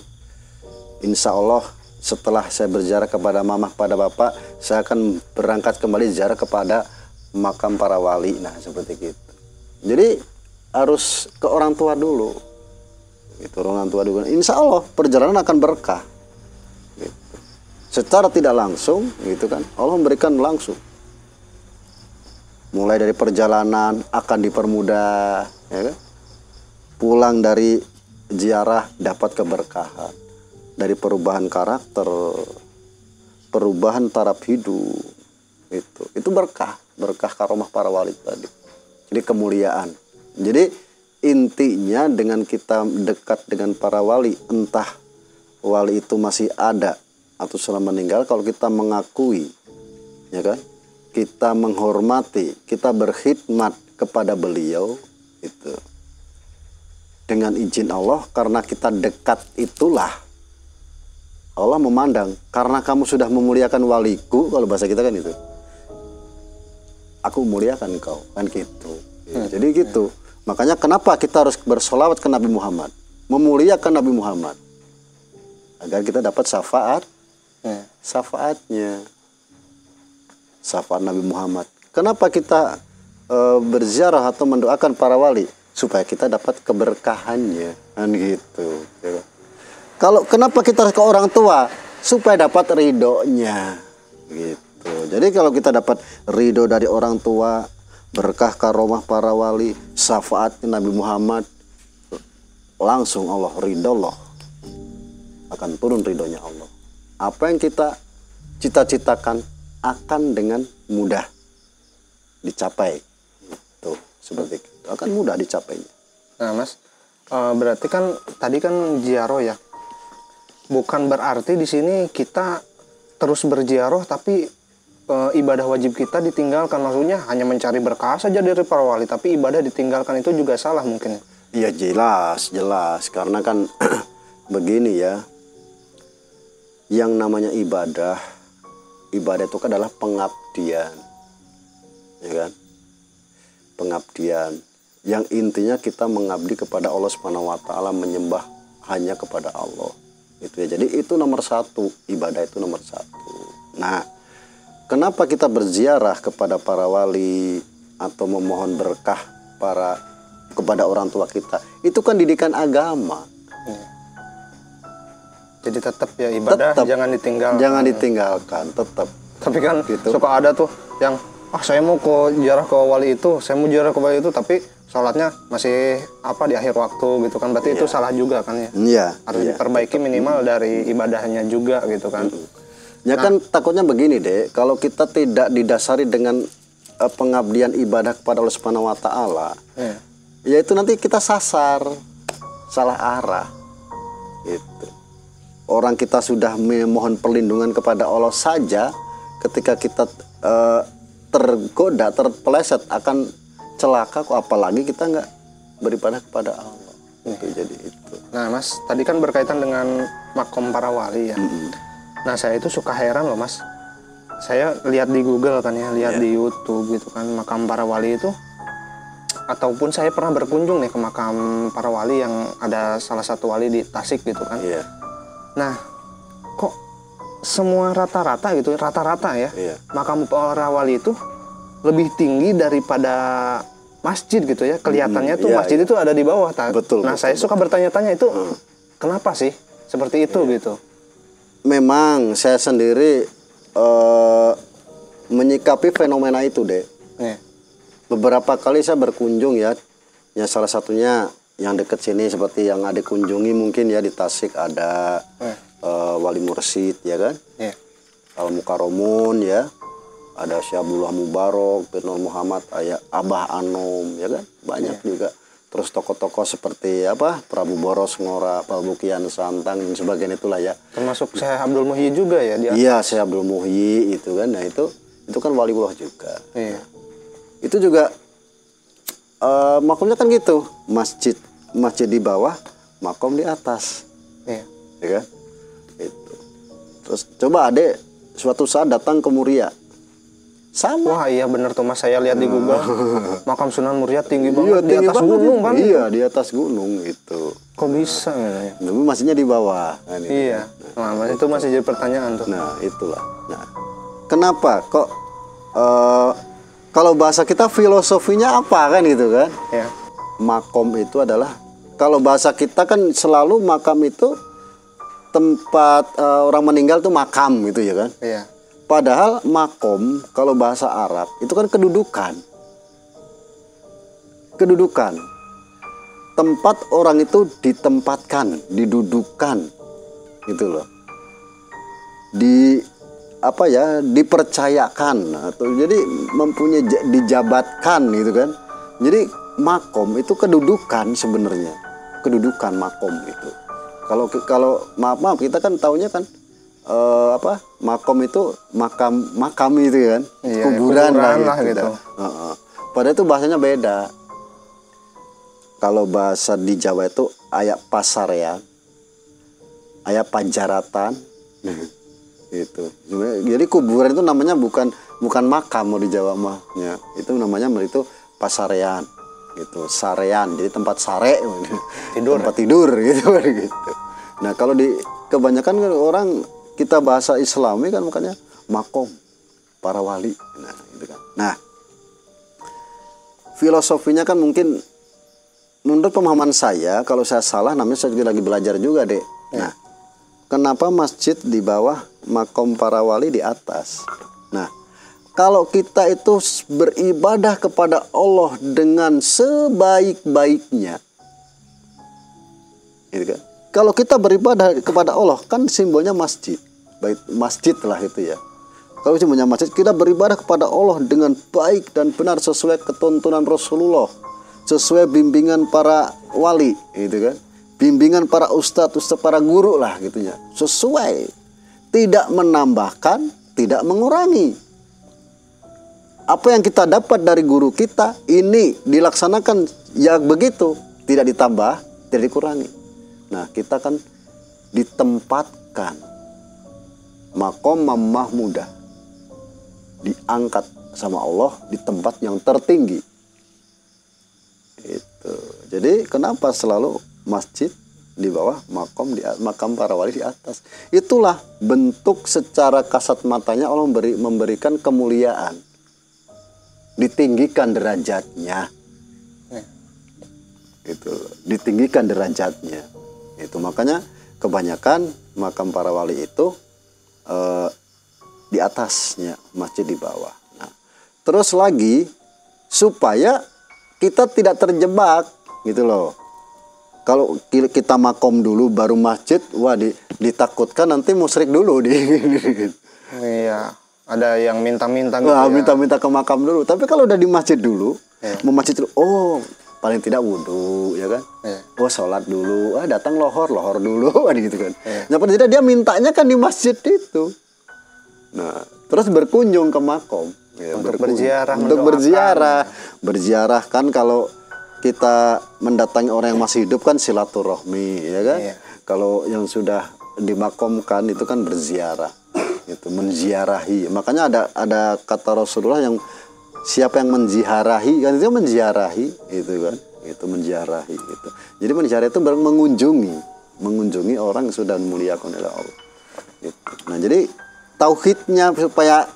A: Insya Allah setelah saya berziarah kepada mama kepada bapak saya akan berangkat kembali ziarah kepada makam para wali. Nah seperti itu jadi harus ke orang tua dulu. Itu orang tua dulu. Insya Allah perjalanan akan berkah. Gitu. secara tidak langsung gitu kan. Allah memberikan langsung mulai dari perjalanan akan dipermudah ya kan? pulang dari ziarah dapat keberkahan. Dari perubahan karakter perubahan taraf hidup itu itu berkah berkah karomah para wali tadi. Jadi kemuliaan. Jadi intinya dengan kita dekat dengan para wali entah wali itu masih ada atau sudah meninggal kalau kita mengakui ya kan kita menghormati kita berkhidmat kepada beliau itu. Dengan izin Allah karena kita dekat itulah Allah memandang. Karena kamu sudah memuliakan waliku kalau bahasa kita kan itu. Aku muliakan kau kan gitu. Ya, jadi gitu. Makanya kenapa kita harus bersolawat ke Nabi Muhammad? Memuliakan Nabi Muhammad. Agar kita dapat syafaat.
B: Iya
A: syafaatnya syafaat Nabi Muhammad. Kenapa kita eh, berziarah atau mendoakan para wali? Supaya kita dapat keberkahannya. Kan gitu ya kan? kalau kenapa kita ke orang tua? Supaya dapat ridhonya. Gitu. Jadi kalau kita dapat ridho dari orang tua berkah karomah para wali syafaat Nabi Muhammad langsung Allah ridho Allah. Akan turun ridhonya Allah. Apa yang kita cita-citakan akan dengan mudah dicapai itu seperti itu akan mudah dicapainya
B: Nah, Mas, eh, berarti kan tadi kan ziarah ya. Bukan berarti di sini kita terus berziarah tapi eh, ibadah wajib kita ditinggalkan. Maksudnya hanya mencari berkah saja dari para wali, tapi ibadah ditinggalkan itu juga salah mungkin.
A: Iya jelas, jelas. Karena kan begini ya, yang namanya ibadah, ibadah itu kan adalah pengabdian, ya kan? Pengabdian. Yang intinya kita mengabdi kepada Allah Subhanahu Wa Taala, menyembah hanya kepada Allah. Itu ya. Jadi itu nomor satu, ibadah itu nomor satu. Nah, kenapa kita berziarah kepada para wali atau memohon berkah para kepada orang tua kita? Itu kan didikan agama.
B: Jadi tetap ya ibadah
A: Tetap.
B: jangan ditinggal.
A: Jangan ditinggalkan, tetap.
B: Tapi kan
A: Gitu.
B: suka ada tuh yang ah saya mau ke ziarah ke wali itu, saya mau ziarah ke wali itu, tapi sholatnya masih apa di akhir waktu gitu kan. Berarti itu salah juga kan ya.
A: Iya.
B: Harus
A: iya.
B: diperbaiki minimal dari ibadahnya juga gitu kan.
A: Ya kan takutnya begini deh, kalau kita tidak didasari dengan eh, pengabdian ibadah kepada Allah Subhanahu wa taala,
B: Iya.
A: ya itu nanti kita sasar, salah arah. Gitu. Orang kita sudah memohon perlindungan kepada Allah saja, ketika kita eh, tergoda, terpeleset akan celaka, kok apalagi kita nggak beribadah kepada Allah. Itu jadi itu.
B: Nah, Mas, tadi kan berkaitan dengan makom para wali ya. Nah, saya itu suka heran loh, Mas. Saya lihat di Google kan ya, lihat di YouTube gitu kan makam para wali itu ataupun saya pernah berkunjung nih ke makam para wali yang ada salah satu wali di Tasik gitu kan.
A: Iya,
B: Nah, kok semua rata-rata gitu, rata-rata ya.
A: iya.
B: Makam para wali itu lebih tinggi daripada masjid gitu ya. Kelihatannya tuh
A: iya,
B: masjid itu ada di bawah. Ta-
A: Betul,
B: Nah,
A: betul,
B: saya suka bertanya-tanya itu kenapa sih seperti itu gitu.
A: Memang saya sendiri eh, menyikapi fenomena itu deh.
B: Nih.
A: Beberapa kali saya berkunjung ya, ya salah satunya yang dekat sini seperti yang ada kunjungi mungkin ya di Tasik ada
B: Eh.
A: eh, Wali Mursid ya kan,
B: Iya.
A: Al Mukaromun ya, ada Syekh Abdullah Mubarok, Nur Muhammad, ayah Abah Anom ya kan, banyak juga. Terus tokoh-tokoh seperti apa Prabu Boros Ngora, Prabu Kian Santang dan sebagainya itulah ya.
B: Termasuk saya Abdul Muhyi juga ya dia.
A: Iya, saya Abdul Muhyi itu kan. Nah, itu itu kan waliullah juga.
B: Iya.
A: Itu juga eh makomnya kan gitu. Masjid masjid di bawah, makom di atas,
B: Iya.
A: ya kan? Itu. Terus coba Adek suatu saat datang ke Muria. Sama.
B: Wah iya bener tuh mas saya lihat di Google makam Sunan Muria tinggi
A: Iya,
B: banget di
A: tinggi
B: atas
A: banget
B: gunung kan?
A: Iya, di atas gunung itu.
B: Kok bisa ya?
A: Tapi masjidnya di bawah. kan itu.
B: Iya. Nah, mas, itu masih jadi pertanyaan tuh.
A: Nah, itulah. Nah, kenapa kok eh kalau bahasa kita filosofinya apa kan gitu kan?
B: Ya.
A: Makom itu adalah kalau bahasa kita kan selalu makam itu tempat eh, orang meninggal tuh makam gitu ya kan?
B: Iya.
A: Padahal makom kalau bahasa Arab itu kan kedudukan. Kedudukan. Tempat orang itu ditempatkan, didudukan. Gitu loh. Di apa ya, dipercayakan atau jadi mempunyai ja- dijabatkan gitu kan. Jadi makom itu kedudukan sebenarnya. Kedudukan makom itu. Kalau kalau maaf maaf kita kan taunya kan eh, apa makom itu makam makam itu kan
B: Iya,
A: kuburan,
B: kuburan lah
A: gitu.
B: gitu.
A: dah. Heeh. Padahal itu bahasanya beda. Kalau bahasa di Jawa itu ayat pasarean, ayat panjaratan, itu. Jadi kuburan itu namanya bukan bukan makam mau di Jawa mahnya. Itu namanya itu pasarean, gitu. Sarean, jadi tempat sare,
B: Tidur.
A: tempat tidur gitu gitu. Nah kalau di kebanyakan kan orang kita bahasa Islami kan makanya makom para wali. Nah gitu kan. Nah filosofinya kan mungkin menurut pemahaman saya kalau saya salah namanya saya juga lagi belajar juga deh. Nah kenapa masjid di bawah makom para wali di atas? Nah kalau kita itu beribadah kepada Allah dengan sebaik-baiknya gitu kan? Kalau kita beribadah kepada Allah kan simbolnya masjid. Baik masjid lah itu ya. Kalau simbolnya masjid kita beribadah kepada Allah dengan baik dan benar sesuai ketuntunan Rasulullah sesuai bimbingan para wali gitu kan bimbingan para ustadz ustadz para guru lah gitunya sesuai. Tidak menambahkan tidak mengurangi. Apa yang kita dapat dari guru kita ini dilaksanakan ya begitu. Tidak ditambah tidak dikurangi. Nah kita kan ditempatkan. Makom mahmudah diangkat sama Allah di tempat yang tertinggi. Itu. Jadi kenapa selalu masjid di bawah makom di makam para wali di atas. Itulah bentuk secara kasat matanya Allah memberi, memberikan kemuliaan. Ditinggikan derajatnya. Itu ditinggikan derajatnya. Itu makanya kebanyakan makam para wali itu eh, di atasnya masjid di bawah. Nah terus lagi supaya kita tidak terjebak gitu loh kalau kita makom dulu baru masjid wah di, ditakutkan nanti musyrik dulu di
B: iya ada yang minta-minta gitu
A: Wah,
B: ya.
A: minta-minta ke makam dulu tapi kalau udah di masjid dulu
B: Iya.
A: mau masjid dulu oh paling tidak wudhu ya kan
B: Iya.
A: oh sholat dulu ah datang lohor lohor dulu ada gitu kan
B: Iya.
A: nah paling tidak dia mintanya kan di masjid itu nah terus berkunjung ke makom ya,
B: Untuk berziarah,
A: untuk berziarah berziarah kan kalau kita mendatangi orang yang masih hidup kan silaturahmi ya kan?
B: Iya.
A: kalau yang sudah dimakomkan itu kan berziarah itu menziarahi. Makanya ada ada kata Rasulullah yang siapa yang menziarahi kan itu menziarahi itu kan? Itu menziarahi itu jadi menziarahi itu berarti mengunjungi mengunjungi orang yang sudah dimuliakan oleh Allah Gitu. nah jadi tauhidnya supaya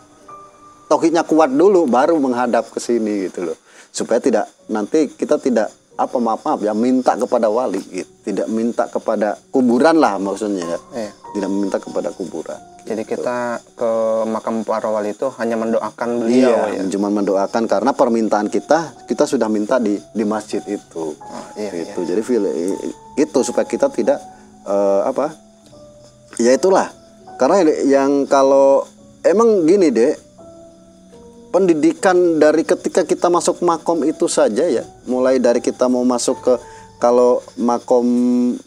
A: tauhidnya kuat dulu baru menghadap ke sini gitu loh supaya tidak nanti kita tidak apa maaf maaf ya minta kepada wali gitu. tidak minta kepada kuburan lah maksudnya ya
B: Iya.
A: tidak meminta kepada kuburan
B: Jadi kita ke makam para wali itu hanya mendoakan beliau
A: iya
B: ya.
A: cuma mendoakan karena permintaan kita kita sudah minta di di masjid itu
B: iya,
A: itu jadi feel- itu supaya kita tidak eh, apa ya itulah karena yang kalau emang gini deh pendidikan dari ketika kita masuk makom itu saja ya. Mulai dari kita mau masuk ke kalau makom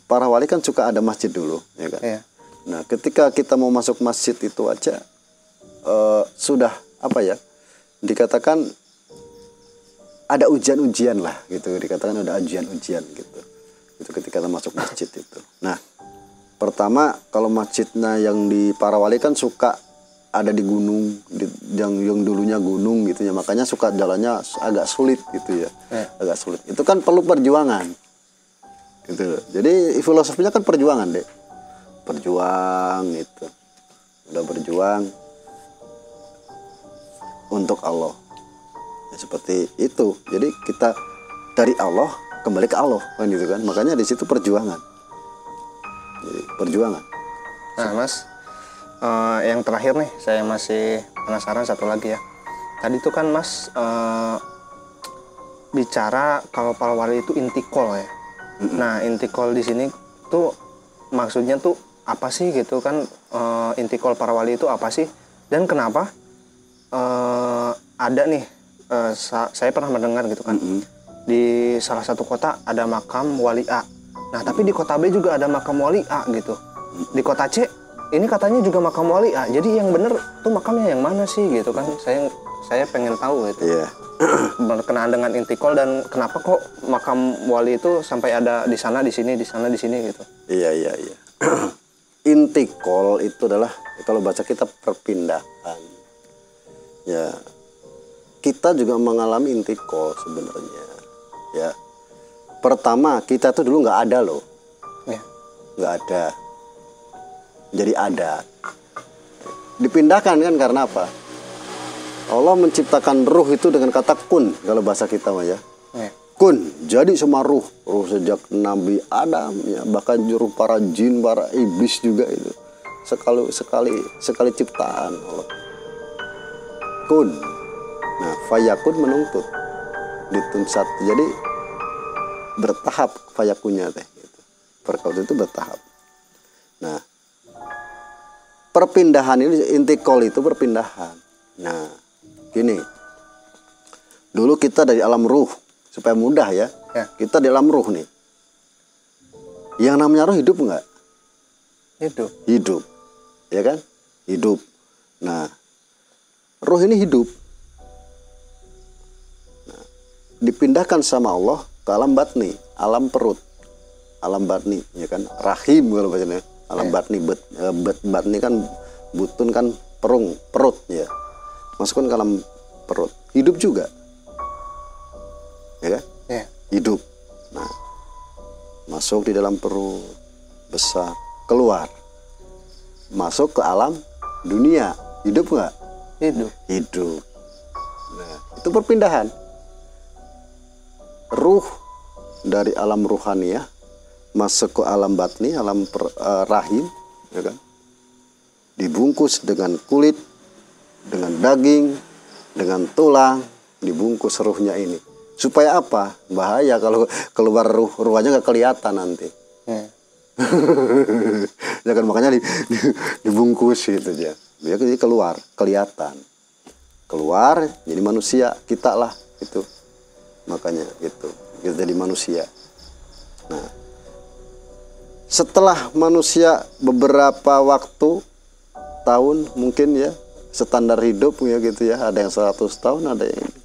A: para wali kan suka ada masjid dulu ya kan?
B: Iya.
A: nah ketika kita mau masuk masjid itu aja eh, sudah apa ya dikatakan ada ujian-ujian lah gitu dikatakan ada ujian-ujian gitu. Itu ketika kita masuk masjid itu. Nah pertama kalau masjidnya yang di para wali kan suka ada di gunung di- yang yang dulunya gunung gitu ya. Makanya suka jalannya agak sulit gitu ya.
B: Ya.
A: agak sulit. Itu kan perlu perjuangan. Gitu. Jadi filosofinya kan perjuangan deh berjuang itu udah berjuang untuk Allah. Ya, seperti itu. Jadi kita dari Allah kembali ke Allah kan gitu kan. Makanya di situ perjuangan. Jadi perjuangan.
B: Nah, Mas, eh, yang terakhir nih, saya masih penasaran satu lagi ya. Tadi tuh kan Mas eh, bicara kalau para wali itu intikol ya. Nah, intikol di sini tuh maksudnya tuh apa sih gitu kan? Intikol para wali itu apa sih? Dan kenapa eh, ada nih? sa- saya pernah mendengar gitu kan. Di salah satu kota ada makam wali A. Nah, tapi di kota B juga ada makam wali A gitu. Di kota C ini katanya juga makam wali A. Jadi yang bener tuh makamnya yang mana sih gitu kan? Saya saya pengen tahu gitu.
A: iya
B: Berkenaan dengan intikol dan kenapa kok makam wali itu sampai ada di sana, di sini, di sana, di sini gitu.
A: Iya iya iya. Intikol itu adalah kalau baca kita perpindahan. Ya. Kita juga mengalami intikol sebenarnya. Ya. Pertama, kita tuh dulu nggak ada loh.
B: Ya.
A: Nggak ada. Jadi ada. Dipindahkan kan karena apa? Allah menciptakan ruh itu dengan kata kun kalau bahasa kita mah ya.
B: Ya.
A: kun jadi sama ruh ruh sejak Nabi Adam ya bahkan juru para jin para iblis juga itu sekali sekali sekali ciptaan Allah kun nah fayakun menuntut dituntut jadi bertahap fayakunya teh gitu. perkautu itu bertahap nah perpindahan ini intikol itu perpindahan. Nah gini. Dulu kita dari alam ruh supaya mudah ya,
B: Ya.
A: kita di alam ruh nih. Yang namanya ruh hidup nggak?
B: Itu.
A: hidup. Ya kan? Hidup. Nah roh ini hidup. Nah, dipindahkan sama Allah ke alam batni alam perut. Alam batni ya kan? Rahim kalau bacanya alam batni bet, eh, bet- batni kan butun kan perung perut ya masukkan ke alam perut hidup juga ya kan
B: Ya.
A: hidup. Nah, masuk di dalam perut besar, keluar, masuk ke alam dunia, hidup nggak?
B: Hidup.
A: Hidup. Nah, itu perpindahan. Ruh dari alam ruhaniyah masuk ke alam batni, alam per- eh, rahim, ya kan? Dibungkus dengan kulit, dengan daging, dengan tulang, dibungkus ruhnya ini. Supaya apa? Bahaya kalau keluar ruh ruhnya nggak kelihatan nanti.
B: Ya.
A: ya kan makanya di, di- dibungkus gitu ya. Biar jadi keluar, kelihatan. Keluar jadi manusia kita lah itu. Makanya gitu. Kita jadi manusia. Nah, setelah manusia beberapa waktu tahun mungkin ya standar hidup ya gitu ya ada yang 100 tahun ada yang ini.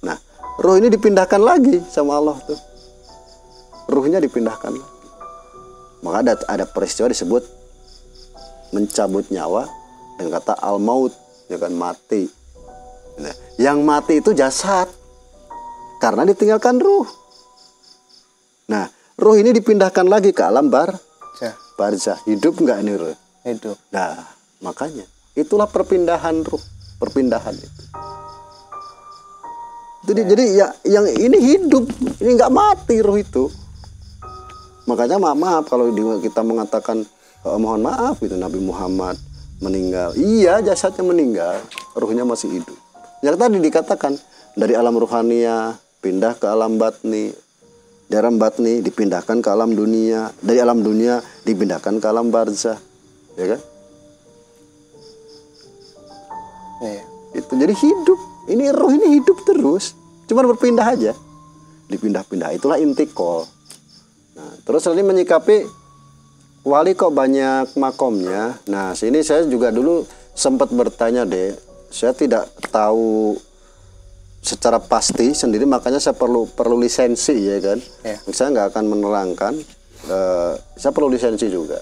A: nah ruh ini dipindahkan lagi sama Allah tuh ruhnya dipindahkan maka ada ada peristiwa disebut mencabut nyawa dengan kata al maut ya kan mati nah, yang mati itu jasad karena ditinggalkan ruh nah ruh ini dipindahkan lagi ke alam bar. Barzah hidup nggak ini ruh
B: Hidup.
A: Nah, makanya itulah perpindahan ruh, perpindahan itu. Jadi jadi ya yang ini hidup, ini nggak mati ruh itu. Makanya maaf, maaf kalau kita mengatakan eh, mohon maaf itu Nabi Muhammad meninggal. Iya, jasadnya meninggal, ruhnya masih hidup. Yang tadi dikatakan dari alam ruhania pindah ke alam batni, dari alam batni dipindahkan ke alam dunia, dari alam dunia dipindahkan ke alam barzah, ya kan?
B: Iya.
A: itu jadi hidup. Ini roh ini hidup terus. Cuman berpindah aja. Dipindah-pindah. Itulah intikol nah terus tadi menyikapi wali kok banyak makomnya. Nah sini saya juga dulu sempat bertanya deh saya tidak tahu secara pasti sendiri makanya saya perlu perlu lisensi ya kan
B: Ya.
A: saya nggak akan menerangkan eh, saya perlu lisensi juga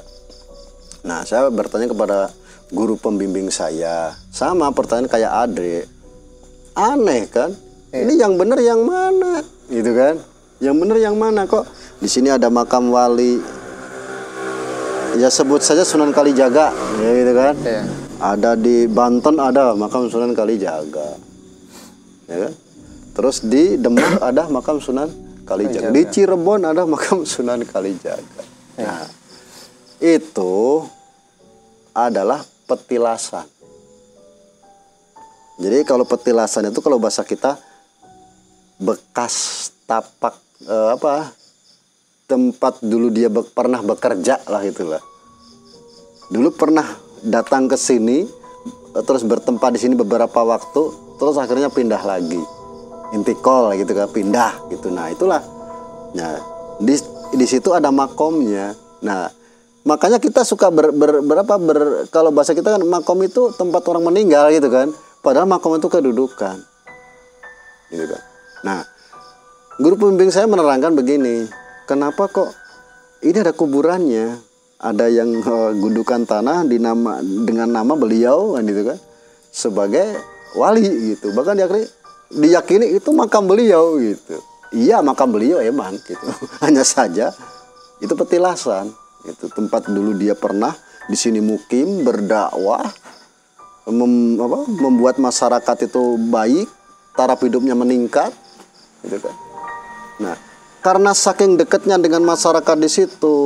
A: Nah, saya bertanya kepada guru pembimbing saya. Sama pertanyaan kayak Adre. Aneh kan? Ini yang benar yang mana? Gitu kan? Yang benar yang mana kok? Di sini ada makam wali. Ya sebut saja Sunan Kalijaga, ya gitu kan?
B: Iya.
A: Ada di Banten ada makam Sunan Kalijaga. Ya kan? Terus di Demak ada makam Sunan Kalijaga. Di Cirebon ada makam Sunan Kalijaga. Nah, itu adalah petilasan. Jadi kalau petilasan itu kalau bahasa kita bekas tapak eh, apa tempat dulu dia be- pernah bekerja lah itulah. Dulu pernah datang ke sini eh, terus bertempat di sini beberapa waktu terus akhirnya pindah lagi. Intikol gitu kan pindah gitu. Nah, itulah Nah, di di situ ada makomnya. Nah, makanya kita suka ber, ber- berapa ber kalau bahasa kita kan makom itu tempat orang meninggal gitu kan. Padahal makom itu kedudukan. Gitu kan. Nah, guru pembimbing saya menerangkan begini, kenapa kok ini ada kuburannya? Ada yang eh, gundukan tanah di nama dengan nama beliau kan gitu kan sebagai wali gitu. Bahkan diakini, diyakini itu makam beliau gitu. Iya makam beliau emang gitu. Hanya saja itu petilasan. Itu tempat dulu dia pernah di sini mukim berdakwah mem- apa, membuat masyarakat itu baik, taraf hidupnya meningkat gitu kan. Nah, karena saking dekatnya dengan masyarakat di situ,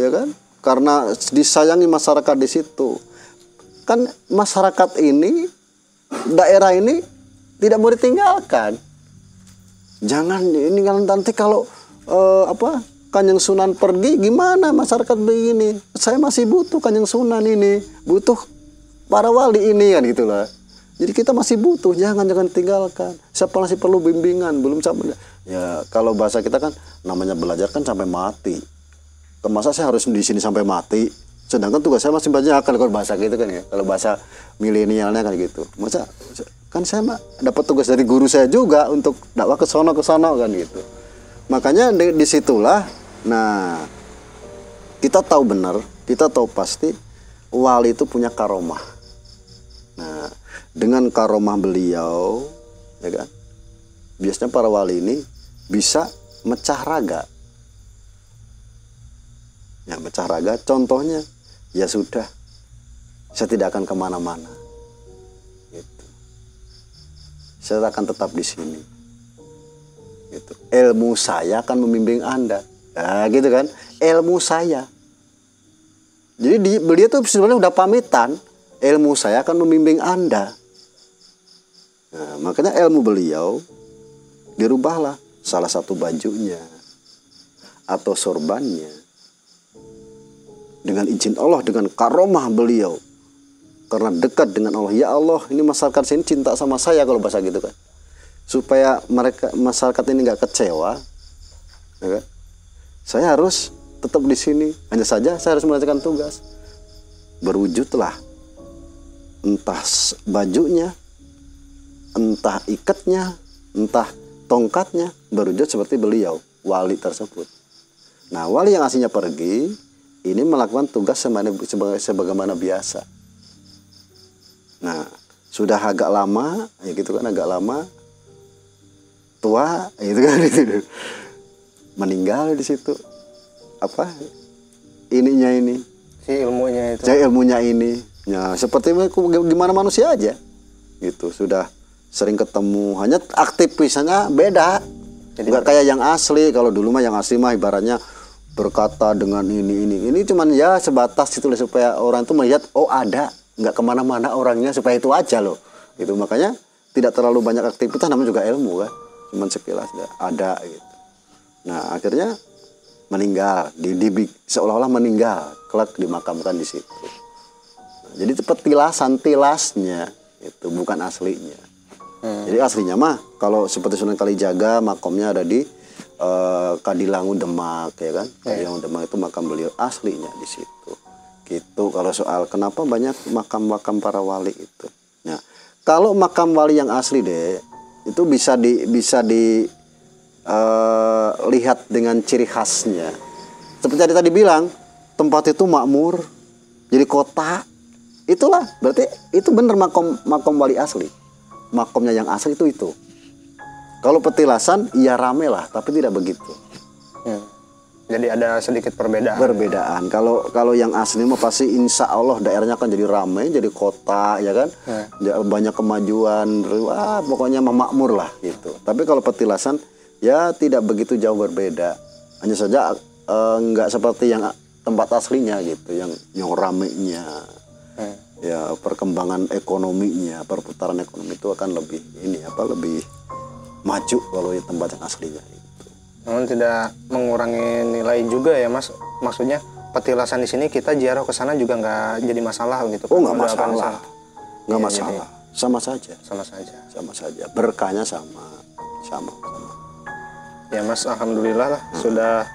A: ya kan? Karena disayangi masyarakat di situ. Kan masyarakat ini daerah ini tidak mau ditinggalkan. Jangan ini kan nanti kalau eh, apa Kanjeng Sunan pergi gimana masyarakat begini? Saya masih butuh Kanjeng Sunan ini, butuh para wali ini kan gitulah. Jadi kita masih butuh, jangan jangan tinggalkan. Siapa masih perlu bimbingan, belum sampai. Ya kalau bahasa kita kan namanya belajar kan sampai mati. Masa saya harus di sini sampai mati? Sedangkan tugas saya masih banyak kalau bahasa gitu kan ya. Kalau bahasa milenialnya kan gitu. Masa kan saya mah dapat tugas dari guru saya juga untuk dakwah ke sono ke sono kan gitu. Makanya di- di situlah, nah kita tahu benar, kita tahu pasti wali itu punya karomah. Nah, dengan karomah beliau, ya kan, biasanya para wali ini bisa mecah raga. Ya, mecah raga, contohnya, ya sudah, saya tidak akan ke mana-mana. Gitu. Saya akan tetap di sini. Gitu. Ilmu saya akan membimbing Anda. Nah, gitu kan, ilmu saya. Jadi di, beliau tuh sebenarnya udah pamitan, ilmu saya akan membimbing Anda. Nah, makanya ilmu beliau dirubahlah salah satu bajunya atau sorbannya dengan izin Allah dengan karomah beliau. Karena dekat dengan Allah. Ya Allah ini masyarakat sini cinta sama saya kalau bahasa gitu kan. Supaya mereka masyarakat ini nggak kecewa ya kan? saya harus tetap di sini. Hanya saja saya harus mengerjakan tugas. Berwujudlah. Entah bajunya entah ikatnya entah tongkatnya berwujud seperti beliau wali tersebut. Nah wali yang aslinya pergi ini melakukan tugas sebagaimana, sebagai- sebagaimana biasa. Nah sudah agak lama ya gitu kan agak lama. Tua gitu kan itu meninggal di situ. Apa? Ininya ini.
B: Si ilmunya itu.
A: Saya ilmunya ini. Ya seperti gimana manusia aja. Gitu sudah sering ketemu. Hanya aktivisnya beda. Nggak kayak yang asli. Kalau dulu mah yang asli mah ibaratnya berkata dengan ini ini. Ini cuman ya sebatas itu supaya orang tuh melihat oh ada. Nggak ke mana-mana orangnya supaya itu aja loh. Itu makanya tidak terlalu banyak aktivitas namanya juga ilmu kan. Cuman sekilas ya, ada gitu. Nah akhirnya meninggal. Di, di seolah-olah meninggal. Kelak dimakamkan di situ. Nah, jadi itu petilasan tilasnya itu bukan aslinya. Jadi aslinya mah kalau seperti Sunan Kalijaga makamnya ada di eh, Kadilangu Demak ya kan Kadilangu Demak itu makam beliau aslinya di situ gitu kalau soal kenapa banyak makam-makam para wali itu nah kalau makam wali yang asli deh itu bisa di bisa di eh, lihat dengan ciri khasnya. Seperti tadi tadi bilang, tempat itu makmur, jadi kota. Itulah, berarti itu benar makom makom wali asli. Makomnya yang asli itu itu. Kalau petilasan, iya rame lah, tapi tidak begitu.
B: Hmm. jadi ada sedikit perbedaan
A: Perbedaan. Kalau kalau yang asli mah pasti insya Allah daerahnya akan jadi ramai, jadi kota, ya kan? Ya, Banyak kemajuan, wah pokoknya mah makmur lah gitu. Tapi kalau petilasan, ya tidak begitu jauh berbeda. Hanya saja eh, nggak seperti yang tempat aslinya gitu, yang yang ramainya.
B: Hmm.
A: Ya perkembangan ekonominya, perputaran ekonomi itu akan lebih ini apa lebih maju kalau di tempat yang aslinya. Gitu.
B: namun tidak mengurangi nilai juga ya mas. Maksudnya petilasan di sini kita ziarah ke sana juga nggak jadi masalah gitu
A: Oh nggak masalah, nggak
B: Iya,
A: masalah, sama saja,
B: sama saja.
A: Sama saja. Berkahnya sama, sama, sama.
B: ya mas alhamdulillah lah. Sudah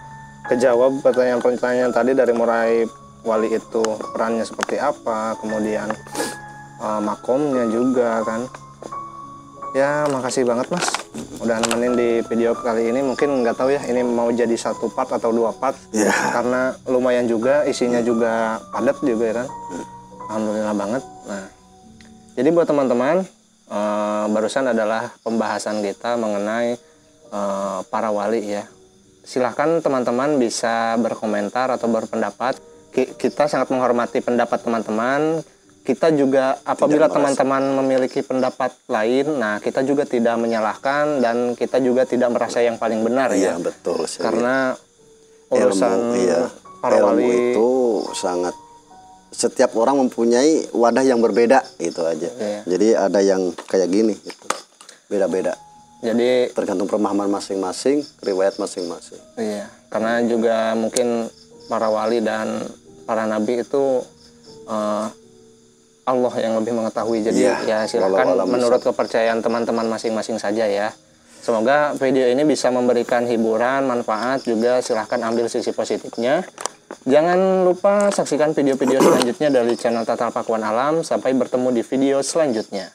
B: kejawab pertanyaan-pertanyaan tadi dari mulai wali itu perannya seperti apa kemudian eh, makomnya juga kan ya makasih banget mas. Udah nemenin di video kali ini. Mungkin nggak tahu ya ini mau jadi satu part atau dua part.
A: Ya.
B: karena lumayan juga isinya juga padat juga ya kan? Alhamdulillah banget. Nah jadi buat teman-teman eh, barusan adalah pembahasan kita mengenai eh, para wali ya. Silahkan teman-teman bisa berkomentar atau berpendapat. Ki- kita sangat menghormati pendapat teman-teman kita juga apabila teman-teman memiliki pendapat lain, nah kita juga tidak menyalahkan dan kita juga tidak merasa yang paling benar
A: Iya
B: ya.
A: betul. sekali.
B: Karena urusan
A: ilmu, iya.
B: para
A: ilmu
B: wali
A: itu sangat setiap orang mempunyai wadah yang berbeda itu aja.
B: Iya.
A: Jadi ada yang kayak gini gitu. Beda-beda.
B: jadi
A: Tergantung pemahaman masing-masing, riwayat masing-masing.
B: Iya, karena juga mungkin para wali dan para nabi itu eh, Allah yang lebih mengetahui. Jadi
A: Iya,
B: ya silakan
A: walau alam
B: menurut kepercayaan teman-teman masing-masing saja ya. Semoga video ini bisa memberikan hiburan, manfaat juga silahkan ambil sisi positifnya. Jangan lupa saksikan video-video selanjutnya dari channel Tatal Pakuan Alam. Sampai bertemu di video selanjutnya.